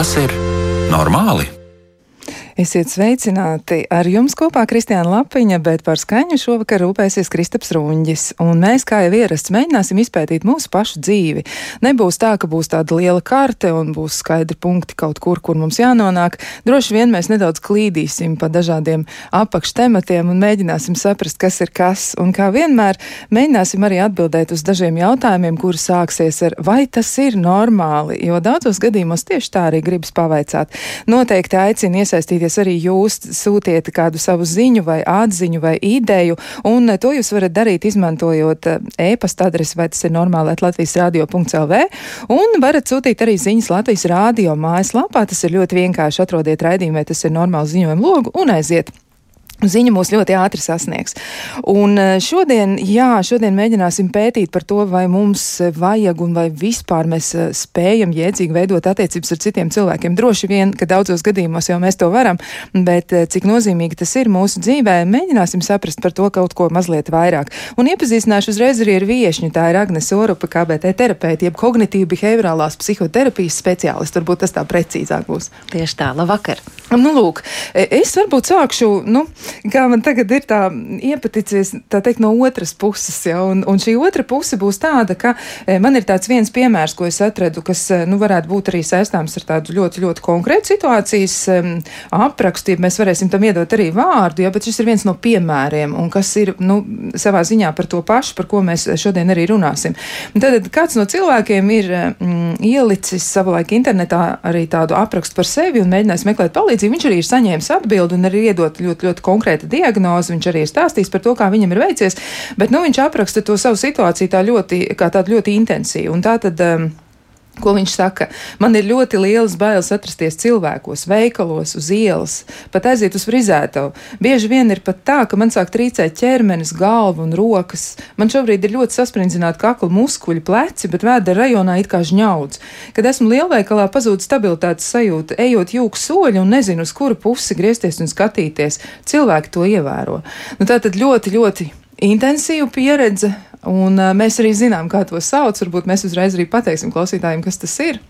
Vai tas ir normāli? Esiet sveicināti! Ar jums kopā Kristiāna Lapiņa, bet par skaņu šovakar rūpēsies Kristaps Runģis. Un mēs, kā jau ierasts, mēģināsim izpētīt mūsu pašu dzīvi. Nebūs tā, ka būs tāda liela karte un būs skaidri punkti kaut kur, kur mums jānonāk. Droši vien mēs nedaudz klīdīsim pa dažādiem apakštematiem un mēģināsim saprast, kas ir kas. Un kā vienmēr, mēģināsim arī atbildēt uz dažiem jautājumiem, kuri sāksies ar vai tas ir normāli, jo daudzos gadījumos tieši tā arī gribas pavaicāt. Noteikti aicinu iesaistīties iesaistīties arī jūs, sūtiet kādu savu ziņu vai atziņu vai ideju, un to jūs varat darīt izmantojot eh, e-pasta adresi, vai tas ir normāli Latvijas radio.lv, un varat sūtīt arī ziņas Latvijas radio mājaslapā. Tas ir ļoti vienkārši atrodiet raidījumu, vai tas ir normāli ziņojumu logu un aiziet. Ziņa mūs ļoti ātri sasniegs. Un e, šodien, jā, šodien mēģināsim pētīt par to, vai mums vajag un vai vispār mēs e, spējam jēdzīgi veidot attiecības ar citiem cilvēkiem. Droši vien, ka daudzos gadījumos jau mēs to varam, bet e, cik nozīmīgi tas ir mūsu dzīvē, mēģināsim saprast par to kaut ko mazliet vairāk. Un iepazīstināšu uzreiz arī ar viešņu. Tā ir Agnes Orupa, KBT terapeita, jeb kognitīva behaviorālās psihoterapijas speciālists. Varbūt tas tā precīzāk būs. Tieši tā, labvakar! Nu, lūk, es varbūt sākšu, nu, kā man tagad ir tā iepaticies, tā teikt, no otras puses, ja, un, un šī otra puse būs tāda, ka e, man ir tāds viens piemērs, ko es atradu, kas, e, nu, varētu būt arī saistāms ar tādu ļoti, ļoti konkrētu situācijas um, aprakstu, ja mēs varēsim tam iedot arī vārdu, ja, bet šis ir viens no piemēriem, un kas ir, nu, savā ziņā par to pašu, par ko mēs šodien arī runāsim. Tad kāds no cilvēkiem ir mm, ielicis savulaik internetā arī tādu aprakstu par sevi un mēģinājis meklēt palīdzību, viņš arī ir saņēmis atbildi un arī iedot ļoti, ļoti konkrētu konkrēta diagnoze, viņš arī ir stāstījis par to, kā viņam ir veicies, bet nu, viņš apraksta to savu situāciju tā ļoti, kā tādu ļoti intensīvu. Un tā tad, um, Ko viņš saka? Man ir ļoti liels bailes atrasties cilvēkos, veikalos, uz ielas, pat aiziet uz frizētavu. Bieži vien ir pat tā, ka man sāk trīcēt ķermenis, galva un rokas. Man šobrīd ir ļoti sasprindzināti kakla muskuļi, pleci, bet vēdera rajonā it kā žņauds. Kad esmu lielveikalā, pazūd stabilitātes sajūta, ejot jūku soļi un nezinu, uz kuru pusi griezties un skatīties. Cilvēki to ievēro. Nu, tā tad ļoti, ļoti intensīva pieredze Un uh, mēs arī zinām, kā to sauc. Varbūt mēs uzreiz arī pateiksim klausītājiem, kas tas ir.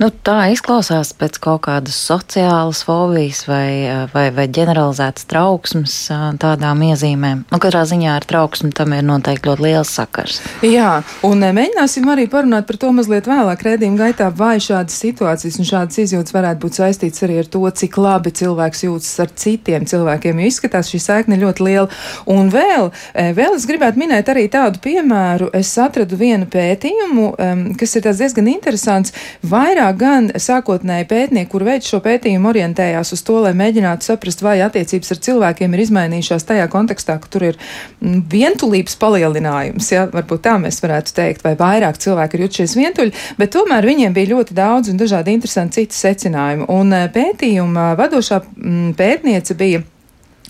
Nu, tā izklausās pēc kaut kādas sociālas fobijas vai, vai, vai ģeneralizētas trauksmes tādām iezīmēm. Nu, katrā ziņā ar trauksmi tam ir noteikti ļoti liels sakars. Jā, un mēģināsim arī parunāt par to mazliet vēlāk rēdījuma gaitā, vai šādas situācijas un šādas izjūtas varētu būt saistīts arī ar to, cik labi cilvēks jūtas ar citiem cilvēkiem, jo izskatās šī saikne ļoti liela. Un vēl, vēl es gribētu minēt arī tādu piemēru. Es atradu vienu pētījumu, kas ir diezgan interesants. Vairāk vairāk gan sākotnēji pētnieki, kur veids šo pētījumu, orientējās uz to, lai mēģinātu saprast, vai attiecības ar cilvēkiem ir izmainījušās tajā kontekstā, ka tur ir mm, vientulības palielinājums, ja varbūt tā mēs varētu teikt, vai vairāk cilvēki ir jutušies vientuļi, bet tomēr viņiem bija ļoti daudz un dažādi interesanti citi secinājumi. Un eh, pētījuma vadošā mm, pētniece bija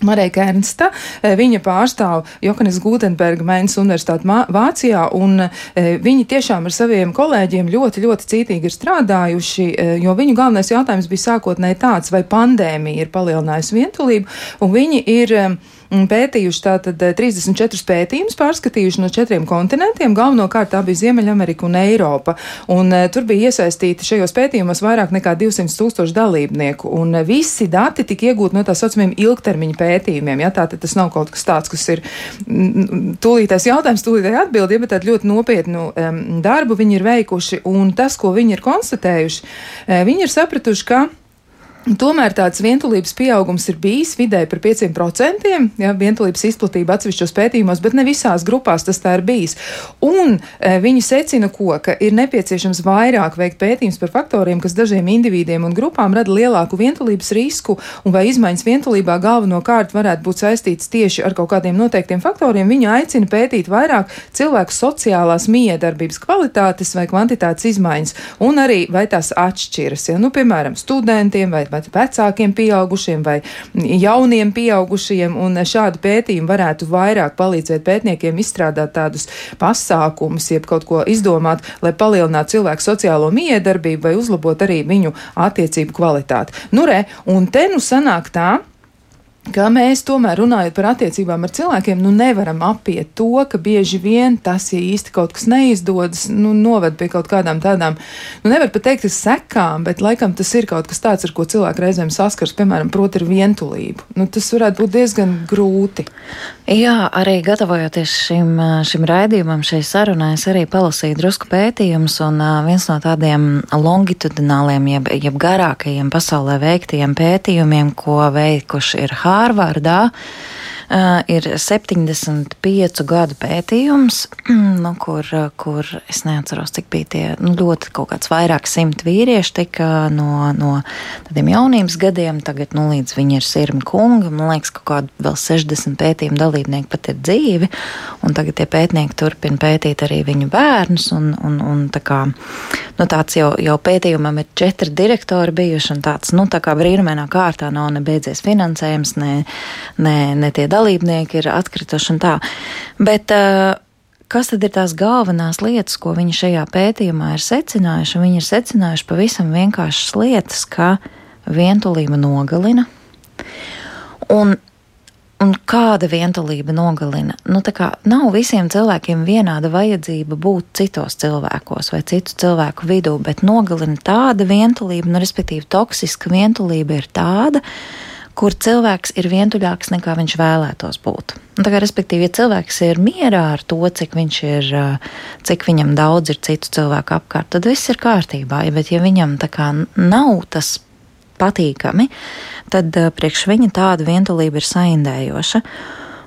Marija Ernsta. Eh, viņa pārstāv Johannes Gutenberga Mainz Universitāti Vācijā, un eh, viņi tiešām ar saviem kolēģiem ļoti, ļoti cītīgi ir strādājuši, eh, jo viņu galvenais jautājums bija sākotnēji tāds, vai pandēmija ir palielinājusi vientulību, un viņi ir pētījuši tātad 34 eh, pētījumus, pārskatījuši no četriem kontinentiem. Galvenokārt tā bija Ziemeļamerika un Eiropa. Un, uh, tur bija iesaistīti šajos pētījumos vairāk nekā 200 tūkstoši dalībnieku. Un uh, visi dati tika iegūti no tā saucamiem ilgtermiņa pētījumiem. Ja? Tātad tas nav kaut kas tāds, kas ir tūlītais jautājums, tūlītai atbildi, ja, bet tādu ļoti nopietnu um, darbu viņi ir veikuši. Un tas, ko viņi ir konstatējuši, viņi ir sapratuši, ka Tomēr tāds vientulības pieaugums ir bijis vidēji par 5%, ja vientulības izplatība atsevišķos pētījumos, bet ne visās grupās tas tā ir bijis. Un e, viņi secina, ko, ka ir nepieciešams vairāk veikt pētījums par faktoriem, kas dažiem individiem un grupām rada lielāku vientulības risku, un vai izmaiņas vientulībā galvenokārt varētu būt saistītas tieši ar kaut kādiem noteiktiem faktoriem. Viņi aicina pētīt vairāk cilvēku sociālās miedarbības kvalitātes vai kvantitātes izmaiņas, un arī vai tās atšķiras. Ja? Nu, piemēram, studentiem vai vai vecākiem pieaugušiem vai jauniem pieaugušiem, un šādi pētījumi varētu vairāk palīdzēt pētniekiem izstrādāt tādus pasākumus, jeb kaut ko izdomāt, lai palielinātu cilvēku sociālo miedarbību vai uzlabot arī viņu attiecību kvalitāti. Nu, re, un te nu sanāk tā, ka mēs tomēr runājot par attiecībām ar cilvēkiem, nu nevaram apiet to, ka bieži vien tas, ja īsti kaut kas neizdodas, nu noved pie kaut kādām tādām, nu nevar pat teikt, tas sekām, bet laikam tas ir kaut kas tāds, ar ko cilvēki reizēm saskars, piemēram, proti ar vientulību. Nu, tas varētu būt diezgan grūti. Jā, arī gatavojoties šim, šim raidījumam, šai sarunai, es arī palasīju drusku pētījumus, un viens no tādiem longitudināliem, jeb, jeb garākajiem pasaulē veiktajiem pētījumiem, ko veikuši ir Hārta. Hārvardā ir 75 gadu pētījums, nu, kur, kur es neatceros, cik bija tie nu, ļoti kaut kāds vairāk simt vīrieši tika no, no tādiem jaunības gadiem, tagad nu, līdz viņi ir sirmi kunga. Man liekas, ka kaut kādi vēl 60 pētījumu dalībnieki pat ir dzīvi, un tagad tie pētnieki turpina pētīt arī viņu bērnus, un, un, un tā kā, nu, tāds jau, jau pētījumam ir četri direktori bijuši, un tāds, nu, tā kā brīnumainā kārtā nav ne beidzies finansējums, ne, ne, ne tie dalībnieki dalībnieki ir atkrituši un tā. Bet, uh, Kas tad ir tās galvenās lietas, ko viņi šajā pētījumā ir secinājuši? Viņi ir secinājuši pavisam vienkāršas lietas, ka vientulība nogalina. Un, un kāda vientulība nogalina? Nu, kā, nav visiem cilvēkiem vienāda vajadzība būt citos cilvēkos vai citu cilvēku vidū, bet nogalina tāda vientulība, nu, respektīvi, toksiska vientulība ir tāda, ka kur cilvēks ir vientuļāks nekā viņš vēlētos būt. Un, kā, respektīvi, ja cilvēks ir mierā ar to, cik, ir, cik viņam daudz ir citu cilvēku apkārt, tad viss ir kārtībā. Bet, ja viņam kā nav tas patīkami, tad priekš viņa tāda vientulība ir saindējoša.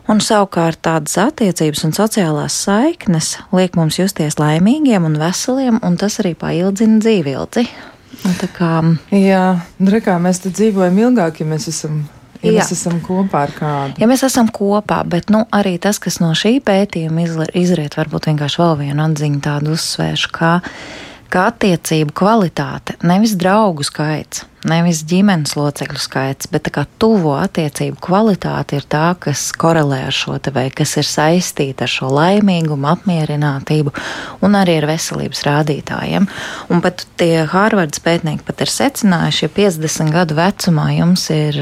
Un savukārt tādas attiecības un sociālās saiknes liek mums justies laimīgiem un veseliem, un tas arī paildzina dzīvildzi. Nu, kā... Jā, nu, re, kā mēs dzīvojam ilgāk, ja mēs esam Ja Jā. mēs esam kopā ar kādu. Ja mēs esam kopā, bet nu, arī tas, kas no šī pētījuma izriet, varbūt vienkārši vēl vienu atziņu tādu uzsvēršu, kā, kā attiecību kvalitāte, nevis draugu skaits nevis ģimenes locekļu skaits, bet tā tuvo attiecību kvalitāte ir tā, kas korelē ar šo te vai kas ir saistīta ar šo laimīgumu, apmierinātību un arī ar veselības rādītājiem. Un pat tie Hārvardas pētnieki pat ir secinājuši, ja 50 gadu vecumā jums ir,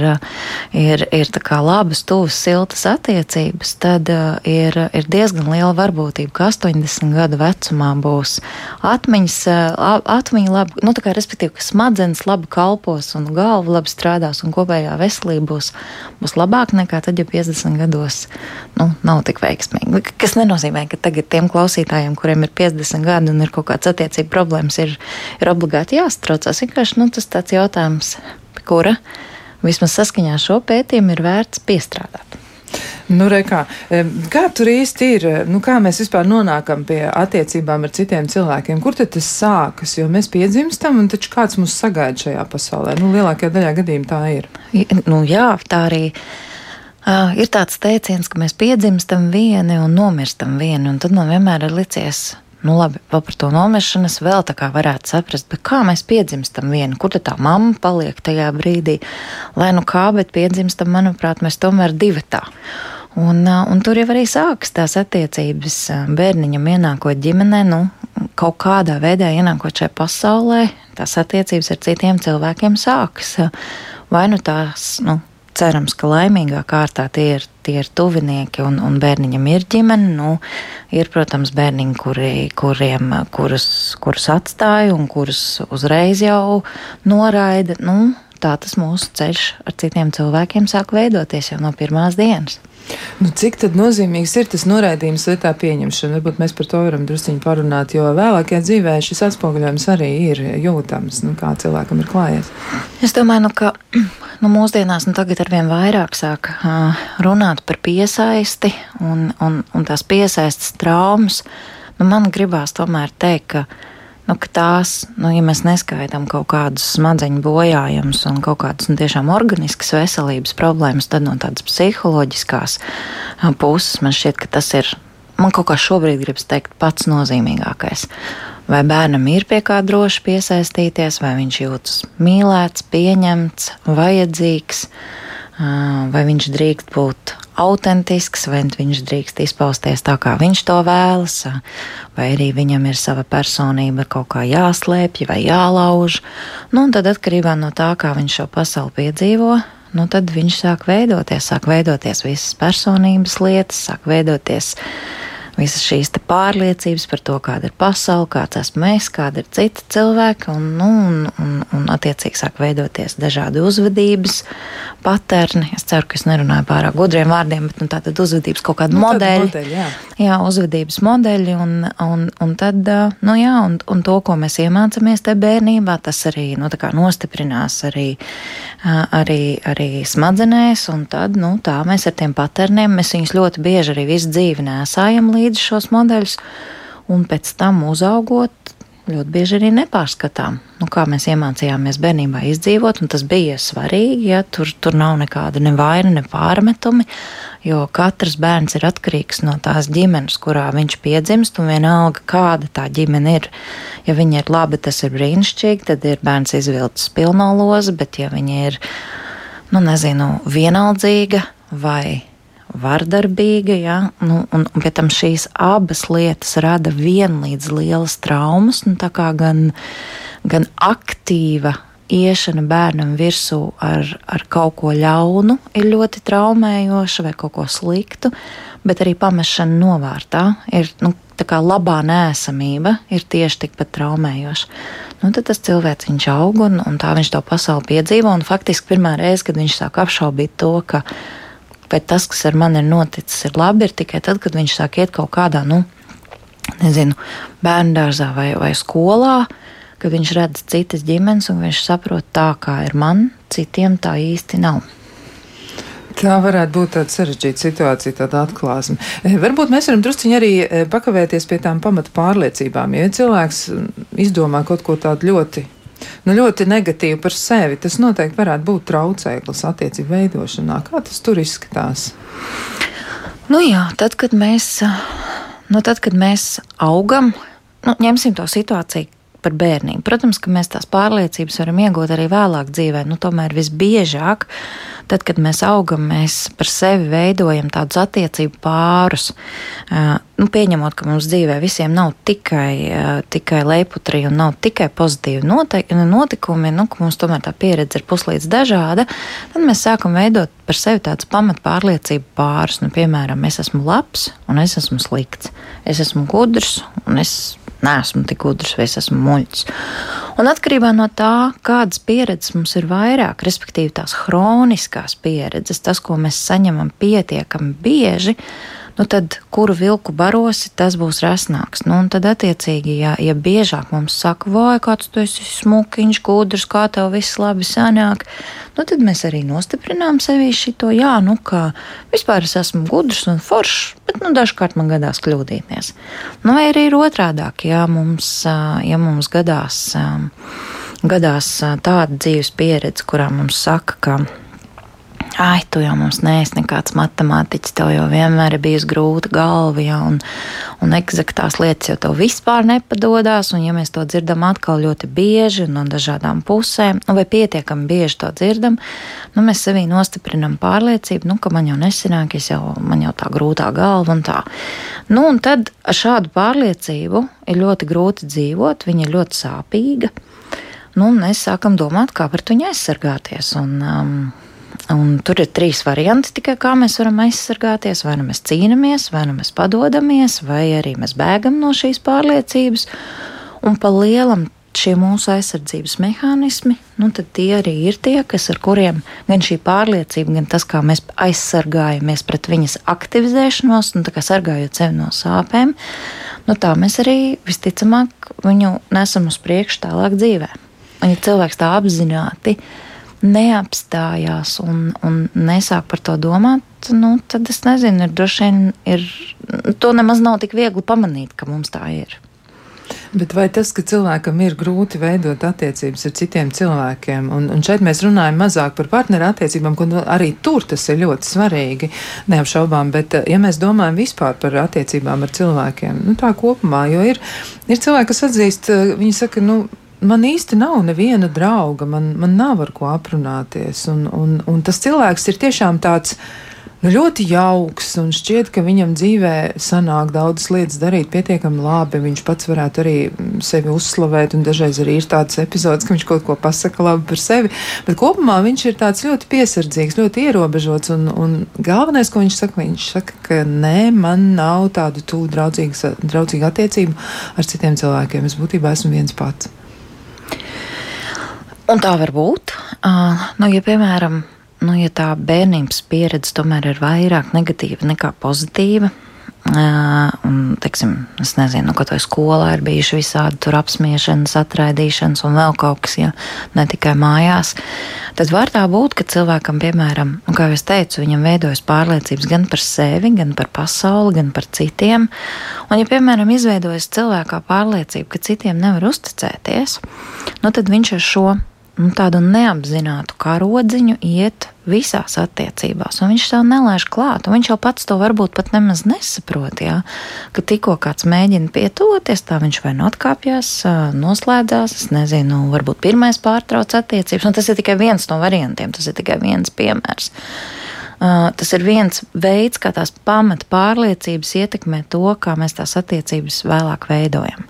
ir, ir tā kā labas, tuvas, siltas attiecības, tad ir, ir diezgan liela varbūtība, ka 80 gadu vecumā būs atmiņas, atmiņa labi, nu tā kā respektīvi, ka smadzenes labi kalpo kalpos un galva labi strādās un kopējā veselība būs, būs labāka nekā tad, ja 50 gados nu, nav tik veiksmīga. Tas nenozīmē, ka tagad tiem klausītājiem, kuriem ir 50 gadi un ir kaut kāds attiecīgi problēmas, ir, ir obligāti jāstraucās. Vienkārši nu, tas tāds jautājums, kura vismaz saskaņā ar šo pētījumu ir vērts piestrādāt. Nu, re, kā, kā tur īsti ir? Nu, kā mēs vispār nonākam pie attiecībām ar citiem cilvēkiem? Kur tas sākas? Jo mēs piedzimstam, un taču kāds mūs sagaida šajā pasaulē? Nu, lielākajā daļā gadījumā tā ir. Nu, jā, tā arī. Uh, ir tāds teiciens, ka mēs piedzimstam vieni un nomirstam vieni, un tad man vienmēr ir licies, nu labi, vēl par to nomiršanu es vēl tā kā varētu saprast, bet kā mēs piedzimstam vienu, kur tā mamma paliek tajā brīdī, lai nu kā, bet piedzimstam, manuprāt, mēs tomēr divi tā. Un, un tur jau arī sākas tās attiecības bērniņam ienākot ģimenē, nu, kaut kādā veidā ienākot šajā pasaulē, tās attiecības ar citiem cilvēkiem sākas. Vai nu tās, nu, cerams, ka laimīgā kārtā tie ir, tie ir tuvinieki un, un bērniņam ir ģimene. Nu, ir, protams, bērniņi, kuri, kuriem, kurus, kurus atstāja un kurus uzreiz jau noraida. Nu, tā tas mūsu ceļš ar citiem cilvēkiem sāk veidoties jau no pirmās dienas. Nu, cik tad nozīmīgs ir tas noraidījums vai tā pieņemšana? Varbūt mēs par to varam drusciņi parunāt, jo vēlākajā dzīvē šis atspoguļojums arī ir jūtams, nu, kā cilvēkam ir klājies. Es domāju, nu, ka nu, mūsdienās nu, tagad arvien vairāk sāk uh, runāt par piesaisti un, un, un tās piesaistas traumas. Nu, man gribās tomēr teikt, ka nu, ka tās, nu, ja mēs neskaidām kaut kādus smadzeņu bojājumus un kaut kādas nu, tiešām organiskas veselības problēmas, tad no tādas psiholoģiskās puses man šķiet, ka tas ir. Man kaut kā šobrīd gribas teikt pats nozīmīgākais. Vai bērnam ir pie kā droši piesaistīties, vai viņš jūtas mīlēts, pieņemts, vajadzīgs, vai viņš drīkst būt autentisks, vai viņš drīkst izpausties tā, kā viņš to vēlas, vai arī viņam ir sava personība kaut kā jāslēpj vai jālauž. Nu, un tad atkarībā no tā, kā viņš šo pasauli piedzīvo, nu tad viņš sāk veidoties, sāk veidoties visas personības lietas, sāk veidoties visas šīs pārliecības par to, kāda ir pasaule, kāds esmu es, kāda ir cita cilvēka, un, nu, un, un, un attiecīgi sāk veidoties dažādi uzvedības paterni. Es ceru, ka es nerunāju pārāk gudriem vārdiem, bet nu, tātad uzvedības kaut kāda nu, modeļa. modeļa jā. jā, uzvedības modeļi, un, un, un tad, nu jā, un, un to, ko mēs iemācāmies te bērnībā, tas arī, nu, tā nostiprinās arī, arī, arī smadzenēs, un tad, nu, tā mēs ar tiem paterniem, mēs viņus ļoti bieži arī visu dzīvi nesājam līdzi līdzi šos modeļus, un pēc tam uzaugot, ļoti bieži arī nepārskatām, nu, kā mēs iemācījāmies bērnībā izdzīvot, un tas bija svarīgi, ja tur, tur nav nekāda ne vaina, ne pārmetumi, jo katrs bērns ir atkarīgs no tās ģimenes, kurā viņš piedzimst, un vienalga, kāda tā ģimene ir. Ja viņa ir laba, tas ir brīnišķīgi, tad ir bērns izvilcis pilno lozi, bet ja viņa ir, nu, nezinu, vienaldzīga vai vardarbīga, ja? nu, un, un pie tam šīs abas lietas rada vienlīdz lielas traumas, nu, tā kā gan, gan aktīva iešana bērnam virsū ar, ar kaut ko ļaunu ir ļoti traumējoša vai kaut ko sliktu, bet arī pamešana novārtā ir nu, tā kā labā nēsamība ir tieši tikpat traumējoša. Nu, tad tas cilvēks viņš aug un, un tā viņš to pasauli piedzīvo. Un faktiski pirmā reize, kad viņš sāk apšaubīt to, ka vai tas, kas ar mani ir noticis, ir labi, ir tikai tad, kad viņš sāk iet kaut kādā, nu, nezinu, bērnu dārzā vai, vai skolā, kad viņš redz citas ģimenes un viņš saprot tā, kā ir man, citiem tā īsti nav. Tā varētu būt tāda sarežģīta situācija, tāda atklāsme. E, varbūt mēs varam drusciņi arī e, pakavēties pie tām pamata pārliecībām. Ja cilvēks izdomā kaut ko tādu ļoti nu, ļoti negatīvi par sevi, tas noteikti varētu būt traucēklis attiecību veidošanā. Kā tas tur izskatās? Nu jā, tad, kad mēs, nu, tad, kad mēs augam, nu, ņemsim to situāciju par bērniem. Protams, ka mēs tās pārliecības varam iegūt arī vēlāk dzīvē. Nu, tomēr visbiežāk Tad, kad mēs augam, mēs par sevi veidojam tādus attiecību pārus. Nu, pieņemot, ka mums dzīvē visiem nav tikai, tikai leiputrī un nav tikai pozitīvi notikumi, nu, ka mums tomēr tā pieredze ir puslīdz dažāda, tad mēs sākam veidot par sevi tādus pamatpārliecību pārus. Nu, piemēram, es esmu labs un es esmu slikts. Es esmu gudrs un es neesmu tik gudrs vai es esmu muļķis. Un atkarībā no tā, kādas pieredzes mums ir vairāk, respektīvi tās hroniskās pieredzes, tas, ko mēs saņemam pietiekami bieži, nu tad kuru vilku barosi, tas būs resnāks. Nu, un tad, attiecīgi, ja, ja biežāk mums saka, vai kāds tu esi smukiņš, gudrs, kā tev viss labi sanāk, nu tad mēs arī nostiprinām sevi šito, jā, nu kā vispār es esmu gudrs un foršs, bet nu dažkārt man gadās kļūdīties. Nu, vai arī ir otrādāk, ja mums, ja mums gadās, gadās tāda dzīves pieredze, kurā mums saka, ka Ai, tu jau mums neesi nekāds matemātiķis, tev jau vienmēr ir bijusi grūta galva, ja, un, un eksaktās lietas jau tev vispār nepadodas. Un, ja mēs to dzirdam atkal ļoti bieži no dažādām pusēm, nu, vai pietiekami bieži to dzirdam, nu, mēs sevī nostiprinam pārliecību, nu, ka man jau nesanāk, jau, man jau tā grūtā galva un tā. Nu, un tad ar šādu pārliecību ir ļoti grūti dzīvot, viņa ir ļoti sāpīga. Nu, mēs sākam domāt, kā par viņu aizsargāties. Un, um, Un tur ir trīs varianti, tikai kā mēs varam aizsargāties. Vai nu mēs cīnāmies, vai nu mēs padodamies, vai arī mēs bēgam no šīs pārliecības. Un pa lielam šie mūsu aizsardzības mehānismi, nu, tie arī ir tie, kas ar kuriem gan šī pārliecība, gan tas, kā mēs aizsargājamies pret viņas aktivizēšanos, nu, sargājot sevi no sāpēm, nu, tā mēs arī visticamāk viņu nesam uz priekšu tālāk dzīvē. Un, ja cilvēks tā apzināti neapstājās un, un nesāk par to domāt, nu, tad es nezinu, ir droši vien ir, to nemaz nav tik viegli pamanīt, ka mums tā ir. Bet vai tas, ka cilvēkam ir grūti veidot attiecības ar citiem cilvēkiem, un, un šeit mēs runājam mazāk par partneru attiecībām, un arī tur tas ir ļoti svarīgi, neapšaubām, bet ja mēs domājam vispār par attiecībām ar cilvēkiem, nu tā kopumā, jo ir, ir cilvēki, kas atzīst, viņi saka, nu, man īsti nav neviena drauga, man, man nav ar ko aprunāties. Un, un, un tas cilvēks ir tiešām tāds ļoti jauks un šķiet, ka viņam dzīvē sanāk daudzas lietas darīt pietiekami labi. Viņš pats varētu arī mm, sevi uzslavēt, un dažreiz arī ir tāds epizods, ka viņš kaut ko pasaka labi par sevi. Bet kopumā viņš ir tāds ļoti piesardzīgs, ļoti ierobežots. Un, un galvenais, ko viņš saka, viņš saka, ka nē, man nav tādu tuvu draudzīgu attiecību ar citiem cilvēkiem. Es būtībā esmu viens pats. Un tā var būt. Uh, nu, ja, piemēram, nu, ja tā bērnības pieredze tomēr ir vairāk negatīva nekā pozitīva, Uh, un, teiksim, es nezinu, nu, ka to skolā ir bijuši visādi tur apspiešanas, atraidīšanas un vēl kaut kas, ja ne tikai mājās. Tad var tā būt, ka cilvēkam, piemēram, nu, kā jau es teicu, viņam veidojas pārliecības gan par sevi, gan par pasauli, gan par citiem. Un, ja, piemēram, izveidojas cilvēkā pārliecība, ka citiem nevar uzticēties, nu, tad viņš ar šo nu, tādu neapzinātu karodziņu iet visās attiecībās, un viņš sev nelaiž klāt. Viņš jau pats to varbūt pat nemaz nesaprot. Jā, ka tikko kāds mēģina pietuvoties, tā viņš vai nu atkāpjas, noslēdzās, es nezinu, varbūt pirmais pārtrauc attiecības, un tas ir tikai viens no variantiem, tas ir tikai viens piemērs. Tas ir viens veids, kā tās pamata pārliecības ietekmē to, kā mēs tās attiecības vēlāk veidojam.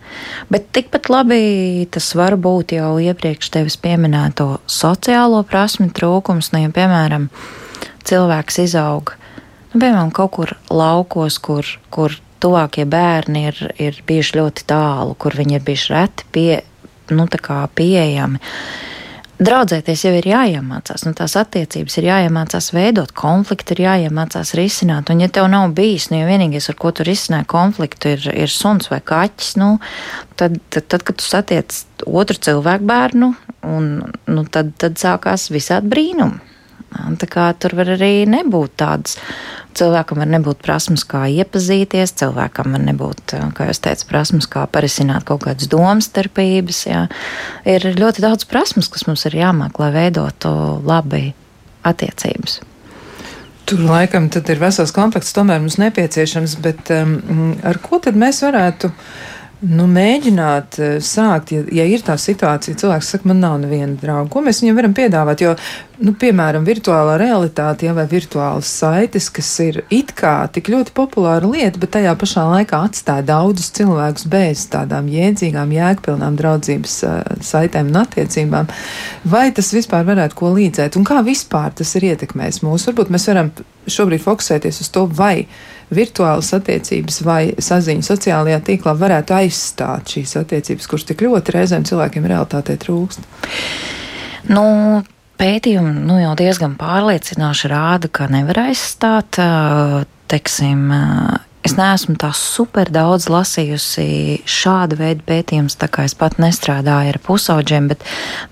Bet tikpat labi tas var būt jau iepriekš tevis pieminēto sociālo prasmi trūkums, nu, ja, piemēram, cilvēks izaug, nu, piemēram, kaut kur laukos, kur, kur tuvākie bērni ir, ir bijuši ļoti tālu, kur viņi ir bijuši reti pie, nu, pieejami. Draudzēties jau ir jāiemācās, nu, tās attiecības ir jāiemācās veidot, konflikti ir jāiemācās risināt. Un, ja tev nav bijis, nu, ja vienīgais, ar ko tu risināji konfliktu, ir, ir suns vai kaķis, nu, tad, tad, tad, kad tu satiec otru cilvēku bērnu, un, nu, tad, tad sākās visādi brīnumi. Tur var arī nebūt tādas. Cilvēkam var nebūt prasmes, kā iepazīties, cilvēkam var nebūt, kā jau teicu, prasmes, kā parisināt kaut kādas domstarpības. Jā. Ir ļoti daudz prasmes, kas mums ir jāmāk, lai veidotu labi attiecības. Tur laikam ir vesels komplekts, tomēr mums nepieciešams, bet um, ar ko tad mēs varētu Nu, mēģināt uh, sākt, ja, ja ir tā situācija, cilvēks saka, man nav neviena drauga. Ko mēs viņam varam piedāvāt? Jo, nu, piemēram, virtuālā realitāte ja, vai virtuālas saites, kas ir it kā tik ļoti populāra lieta, bet tajā pašā laikā atstāja daudzus cilvēkus bez tādām jēdzīgām, jēgpilnām draudzības uh, saitēm un attiecībām. Vai tas vispār varētu ko līdzēt? Un kā vispār tas ir ietekmējis mūs? Varbūt mēs varam šobrīd fokusēties uz to, vai virtuālas attiecības vai saziņa sociālajā tīklā varētu aizstāt šīs attiecības, kuras tik ļoti reizēm cilvēkiem realitātē trūkst? Nu, pētījumi nu, jau diezgan pārliecinoši rāda, ka nevar aizstāt. Teiksim, es neesmu tā super daudz lasījusi šādu veidu pētījumus, tā kā es pat nestrādāju ar pusauģiem, bet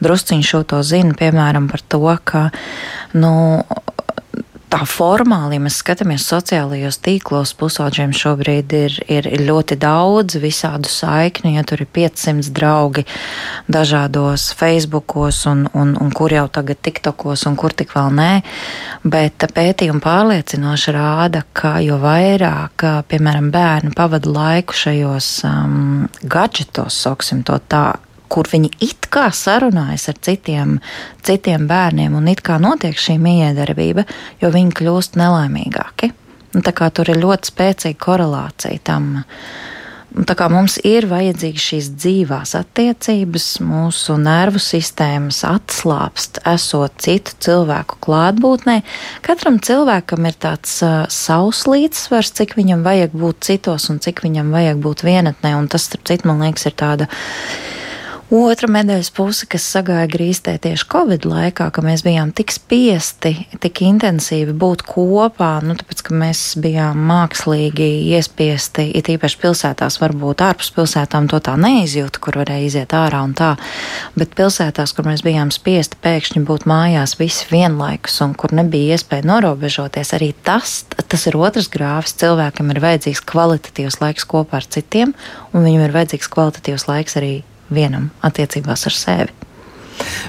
drusciņš šo to zinu, piemēram, par to, ka nu, tā formāli, ja mēs skatāmies sociālajos tīklos, pusauģiem šobrīd ir, ir, ļoti daudz visādu saikņu, ja tur ir 500 draugi dažādos Facebookos un, un, un kur jau tagad TikTokos un kur tik vēl nē, bet pētījumi pārliecinoši rāda, ka jo vairāk, piemēram, bērni pavada laiku šajos um, gadgetos, sauksim to tā, kur viņi it kā sarunājas ar citiem, citiem bērniem un it kā notiek šī miedarbība, jo viņi kļūst nelaimīgāki. Un tā kā tur ir ļoti spēcīga korelācija tam. Tā kā mums ir vajadzīgas šīs dzīvās attiecības, mūsu nervu sistēmas atslābst, esot citu cilvēku klātbūtnē. Katram cilvēkam ir tāds uh, savs līdzsvars, cik viņam vajag būt citos un cik viņam vajag būt vienatnē. Un tas, starp citu, man liekas, ir tāda Otra medaļas puse, kas sagāja grīstē tieši Covid laikā, ka mēs bijām tik spiesti, tik intensīvi būt kopā, nu, tāpēc, ka mēs bijām mākslīgi iespiesti, it īpaši pilsētās, varbūt ārpus pilsētām to tā neizjūta, kur varēja iziet ārā un tā, bet pilsētās, kur mēs bijām spiesti pēkšņi būt mājās visi vienlaikus un kur nebija iespēja norobežoties, arī tas, tas ir otrs grāvis. Cilvēkam ir vajadzīgs kvalitatīvs laiks kopā ar citiem, un viņam ir vajadzīgs kvalitatīvs laiks arī vienam attiecībās ar sevi.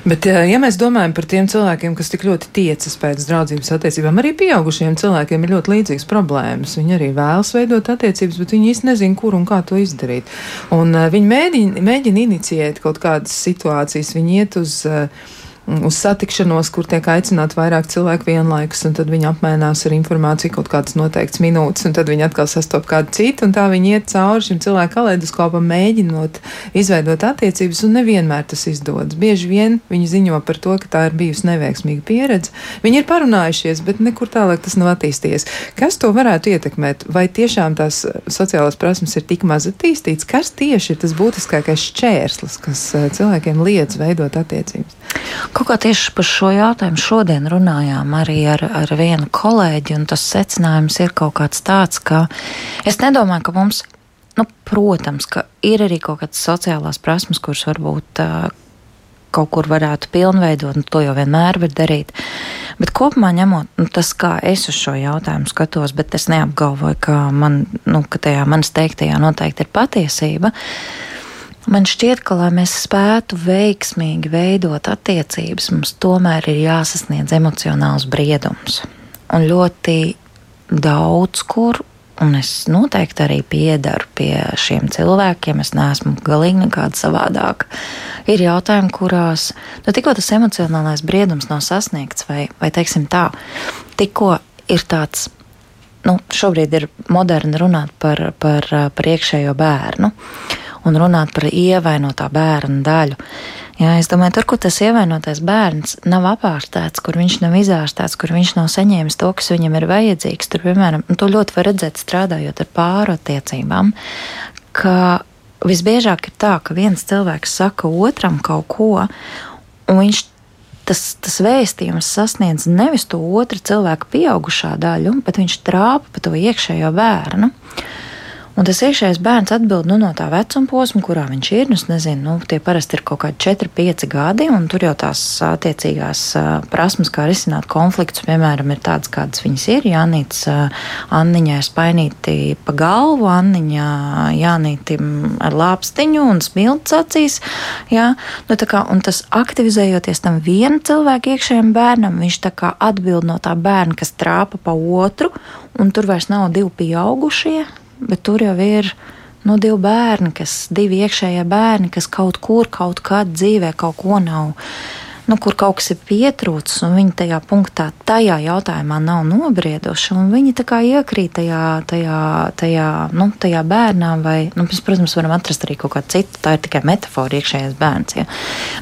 Bet, ja mēs domājam par tiem cilvēkiem, kas tik ļoti tiecas pēc draudzības attiecībām, arī pieaugušiem cilvēkiem ir ļoti līdzīgas problēmas. Viņi arī vēlas veidot attiecības, bet viņi īsti nezina, kur un kā to izdarīt. Un uh, viņi mēģina, mēģina inicijēt kaut kādas situācijas, viņi iet uz. Uh, uz satikšanos, kur tiek aicināti vairāk cilvēku vienlaikus, un tad viņi apmainās ar informāciju kaut kādas noteiktas minūtes, un tad viņi atkal sastop kādu citu, un tā viņi iet cauri šim cilvēku kaleidoskopam, mēģinot izveidot attiecības, un nevienmēr tas izdodas. Bieži vien viņi ziņo par to, ka tā ir bijusi neveiksmīga pieredze. Viņi ir parunājušies, bet nekur tālāk tas nav attīstījies. Kas to varētu ietekmēt? Vai tiešām tās sociālās prasmes ir tik maz attīstītas? Kas tieši ir tas būtiskākais šķērslis, kas eh, cilvēkiem liedz veidot attiecības? Kaut kā tieši par šo jautājumu šodien runājām arī ar, ar vienu kolēģi, un tas secinājums ir kaut kāds tāds, ka es nedomāju, ka mums, nu, protams, ka ir arī kaut kādas sociālās prasmes, kuras varbūt uh, kaut kur varētu pilnveidot, un to jau vienmēr var darīt. Bet kopumā ņemot, nu, tas, kā es uz šo jautājumu skatos, bet es neapgalvoju, ka, man, nu, ka tajā manas teiktajā noteikti ir patiesība. Man šķiet, ka, lai mēs spētu veiksmīgi veidot attiecības, mums tomēr ir jāsasniedz emocionāls briedums. Un ļoti daudz kur Un es noteikti arī piedaru pie šiem cilvēkiem. Es neesmu galīgi nekāda savādāka. Ir jautājumi, kurās nu, tikko tas emocionālais briedums nav sasniegts, vai, vai teiksim tā, tikko ir tāds. Nu, šobrīd ir moderni runāt par, par, par iekšējo bērnu un runāt par ievainotā bērna daļu. Jā, es domāju, tur, kur tas ievainotais bērns nav apārstēts, kur viņš nav izārstēts, kur viņš nav saņēmis to, kas viņam ir vajadzīgs, tur, piemēram, to ļoti var redzēt strādājot ar pāru attiecībām, ka visbiežāk ir tā, ka viens cilvēks saka otram kaut ko, un viņš tas, tas vēstījums sasniedz nevis to otru cilvēku pieaugušā daļu, bet viņš trāpa pa to iekšējo bērnu. Un tas iekšējais bērns atbild nu, no tā vecuma posma, kurā viņš ir. Nu, es nezinu, nu, tie parasti ir kaut kādi 4, 5 gadi, un tur jau tās attiecīgās prasmes, kā risināt konfliktus, piemēram, ir tādas, kādas viņas ir. Jānīts Anniņai spainīti pa galvu, Anniņā Jānīti ar lāpstiņu un smilts acīs. Jā, nu, kā, un tas aktivizējoties tam viena cilvēka iekšējiem bērnam, viņš tā kā atbild no tā bērna, kas trāpa pa otru, un tur vairs nav divi pieaugušie bet tur jau ir nu, divi bērni, kas, divi iekšējie bērni, kas kaut kur, kaut kad dzīvē kaut ko nav. Nu, kur kaut kas ir pietrūcis, un viņi tajā punktā, tajā jautājumā nav nobrieduši, viņi tā kā iekrīt tajā, tajā, tajā, nu, tajā bērnā, vai, nu, mēs, protams, varam atrast arī kaut kādu citu, tā ir tikai metafora iekšējais bērns, ja.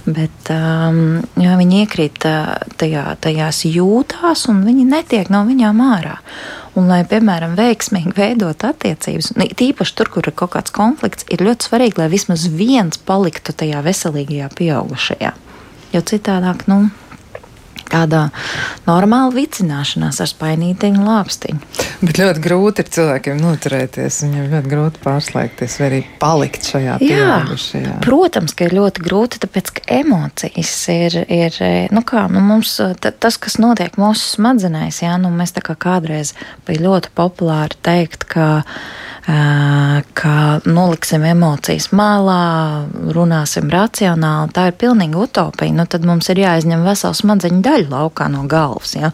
bet um, jā, viņi iekrīt tajā, tajās jūtās, un viņi netiek no viņām ārā. Un, lai, piemēram, veiksmīgi veidot attiecības, un tīpaši tur, kur ir kaut kāds konflikts, ir ļoti svarīgi, lai vismaz viens paliktu tajā veselīgajā pieaugušajā. Jo citādāk, nu, tāda normāla vicināšanās ar spainītiņu lāpstiņu. Bet ļoti grūti ir cilvēkiem noturēties, viņiem ļoti grūti pārslēgties vai arī palikt šajā pieaugušajā. Protams, ka ir ļoti grūti, tāpēc, ka emocijas ir, ir nu kā, nu mums, tas, kas notiek mūsu smadzenēs, jā, nu mēs tā kā kādreiz bija ļoti populāri teikt, ka ka noliksim emocijas malā, runāsim racionāli. Tā ir pilnīga utopija. Nu, tad mums ir jāizņem vesela smadzeņu daļa laukā no galvas. Ja?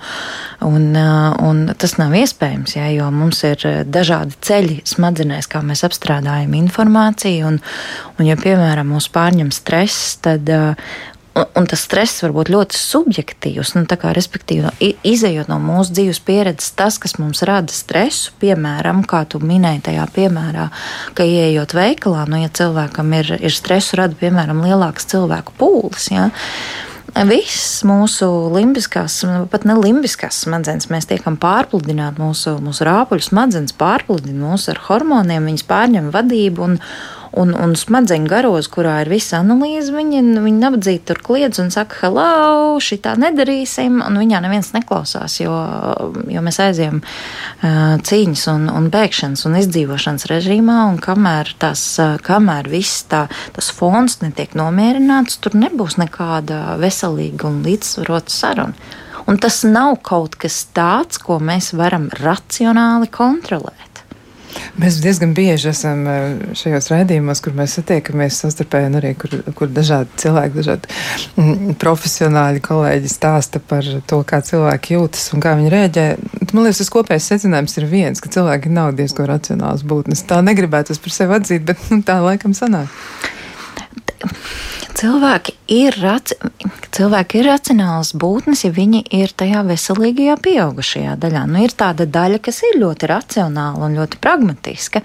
Un, un tas nav iespējams, ja? jo mums ir dažādi ceļi smadzenēs, kā mēs apstrādājam informāciju. Un, un ja, piemēram, mūs pārņem stress, tad Un, un tas stress var būt ļoti subjektīvs. Nu, kā, respektīvi, izējot no mūsu dzīves pieredzes, tas, kas mums rada stresu, piemēram, kā tu minēji tajā piemērā, ka ieejot veikalā, nu, ja cilvēkam ir, ir stresu, rada piemēram lielāks cilvēku pūlis. Ja, Viss mūsu limbiskās, pat ne limbiskās smadzenes, mēs tiekam pārpludināti, mūsu, mūsu rāpuļu smadzenes pārpludina mūs ar hormoniem, viņas pārņem vadību un, un, un smadzeņu garos, kurā ir visa analīze, viņi, viņi nabadzīgi tur kliedz un saka, hello, šī tā nedarīsim, un viņā neviens neklausās, jo, jo mēs aizjām uh, cīņas un, un bēgšanas un izdzīvošanas režīmā, un kamēr, uh, kamēr viss tā, tas fons netiek nomierināts, tur nebūs nekāda veselīga un līdzsvarota saruna. Un tas nav kaut kas tāds, ko mēs varam racionāli kontrolēt. Mēs diezgan bieži esam eh, šajos raidījumos, kur mēs satiekamies sastarpēji, un arī kur, kur dažādi cilvēki, dažādi mm, profesionāļi kolēģi stāsta par to, kā cilvēki jūtas un kā viņi rēģē. Man liekas, tas kopējais secinājums ir viens, ka cilvēki nav diezgan racionāls būtnes. Tā negribētu par sevi atzīt, bet nu, tā laikam sanāk. Cilvēki ir, cilvēki ir racionāls būtnes, ja viņi ir tajā veselīgajā, pieaugušajā daļā. Nu, ir tāda daļa, kas ir ļoti racionāla un ļoti pragmatiska,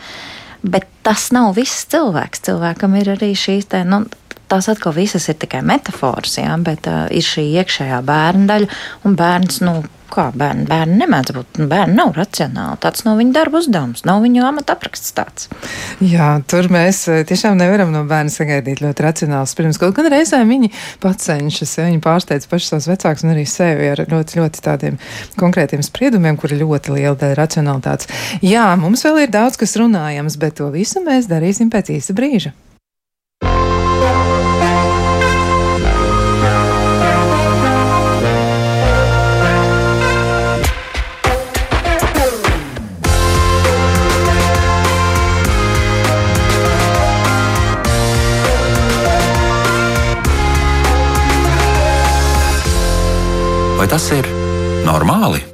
bet tas nav viss cilvēks. Cilvēkam ir arī šīs tā, nu, tās atkal visas ir tikai metafors, jā, bet uh, ir šī iekšējā bērna daļa, un bērns, nu, kā bērni, bērni nemēdz būt, nu, bērni nav racionāli, tāds nav viņu darba uzdevums, nav viņu amata apraksts tāds. Jā, tur mēs tiešām nevaram no bērna sagaidīt ļoti racionāls pirms kaut gan reizēm viņi pats cenšas, ja viņi pārsteidz pašus savus vecākus un arī sevi ar ļoti, ļoti tādiem konkrētiem spriedumiem, kur ir ļoti liela daļa racionalitātes. Jā, mums vēl ir daudz kas runājams, bet to visu mēs darīsim pēc īsa brīža. Tas ir normāli?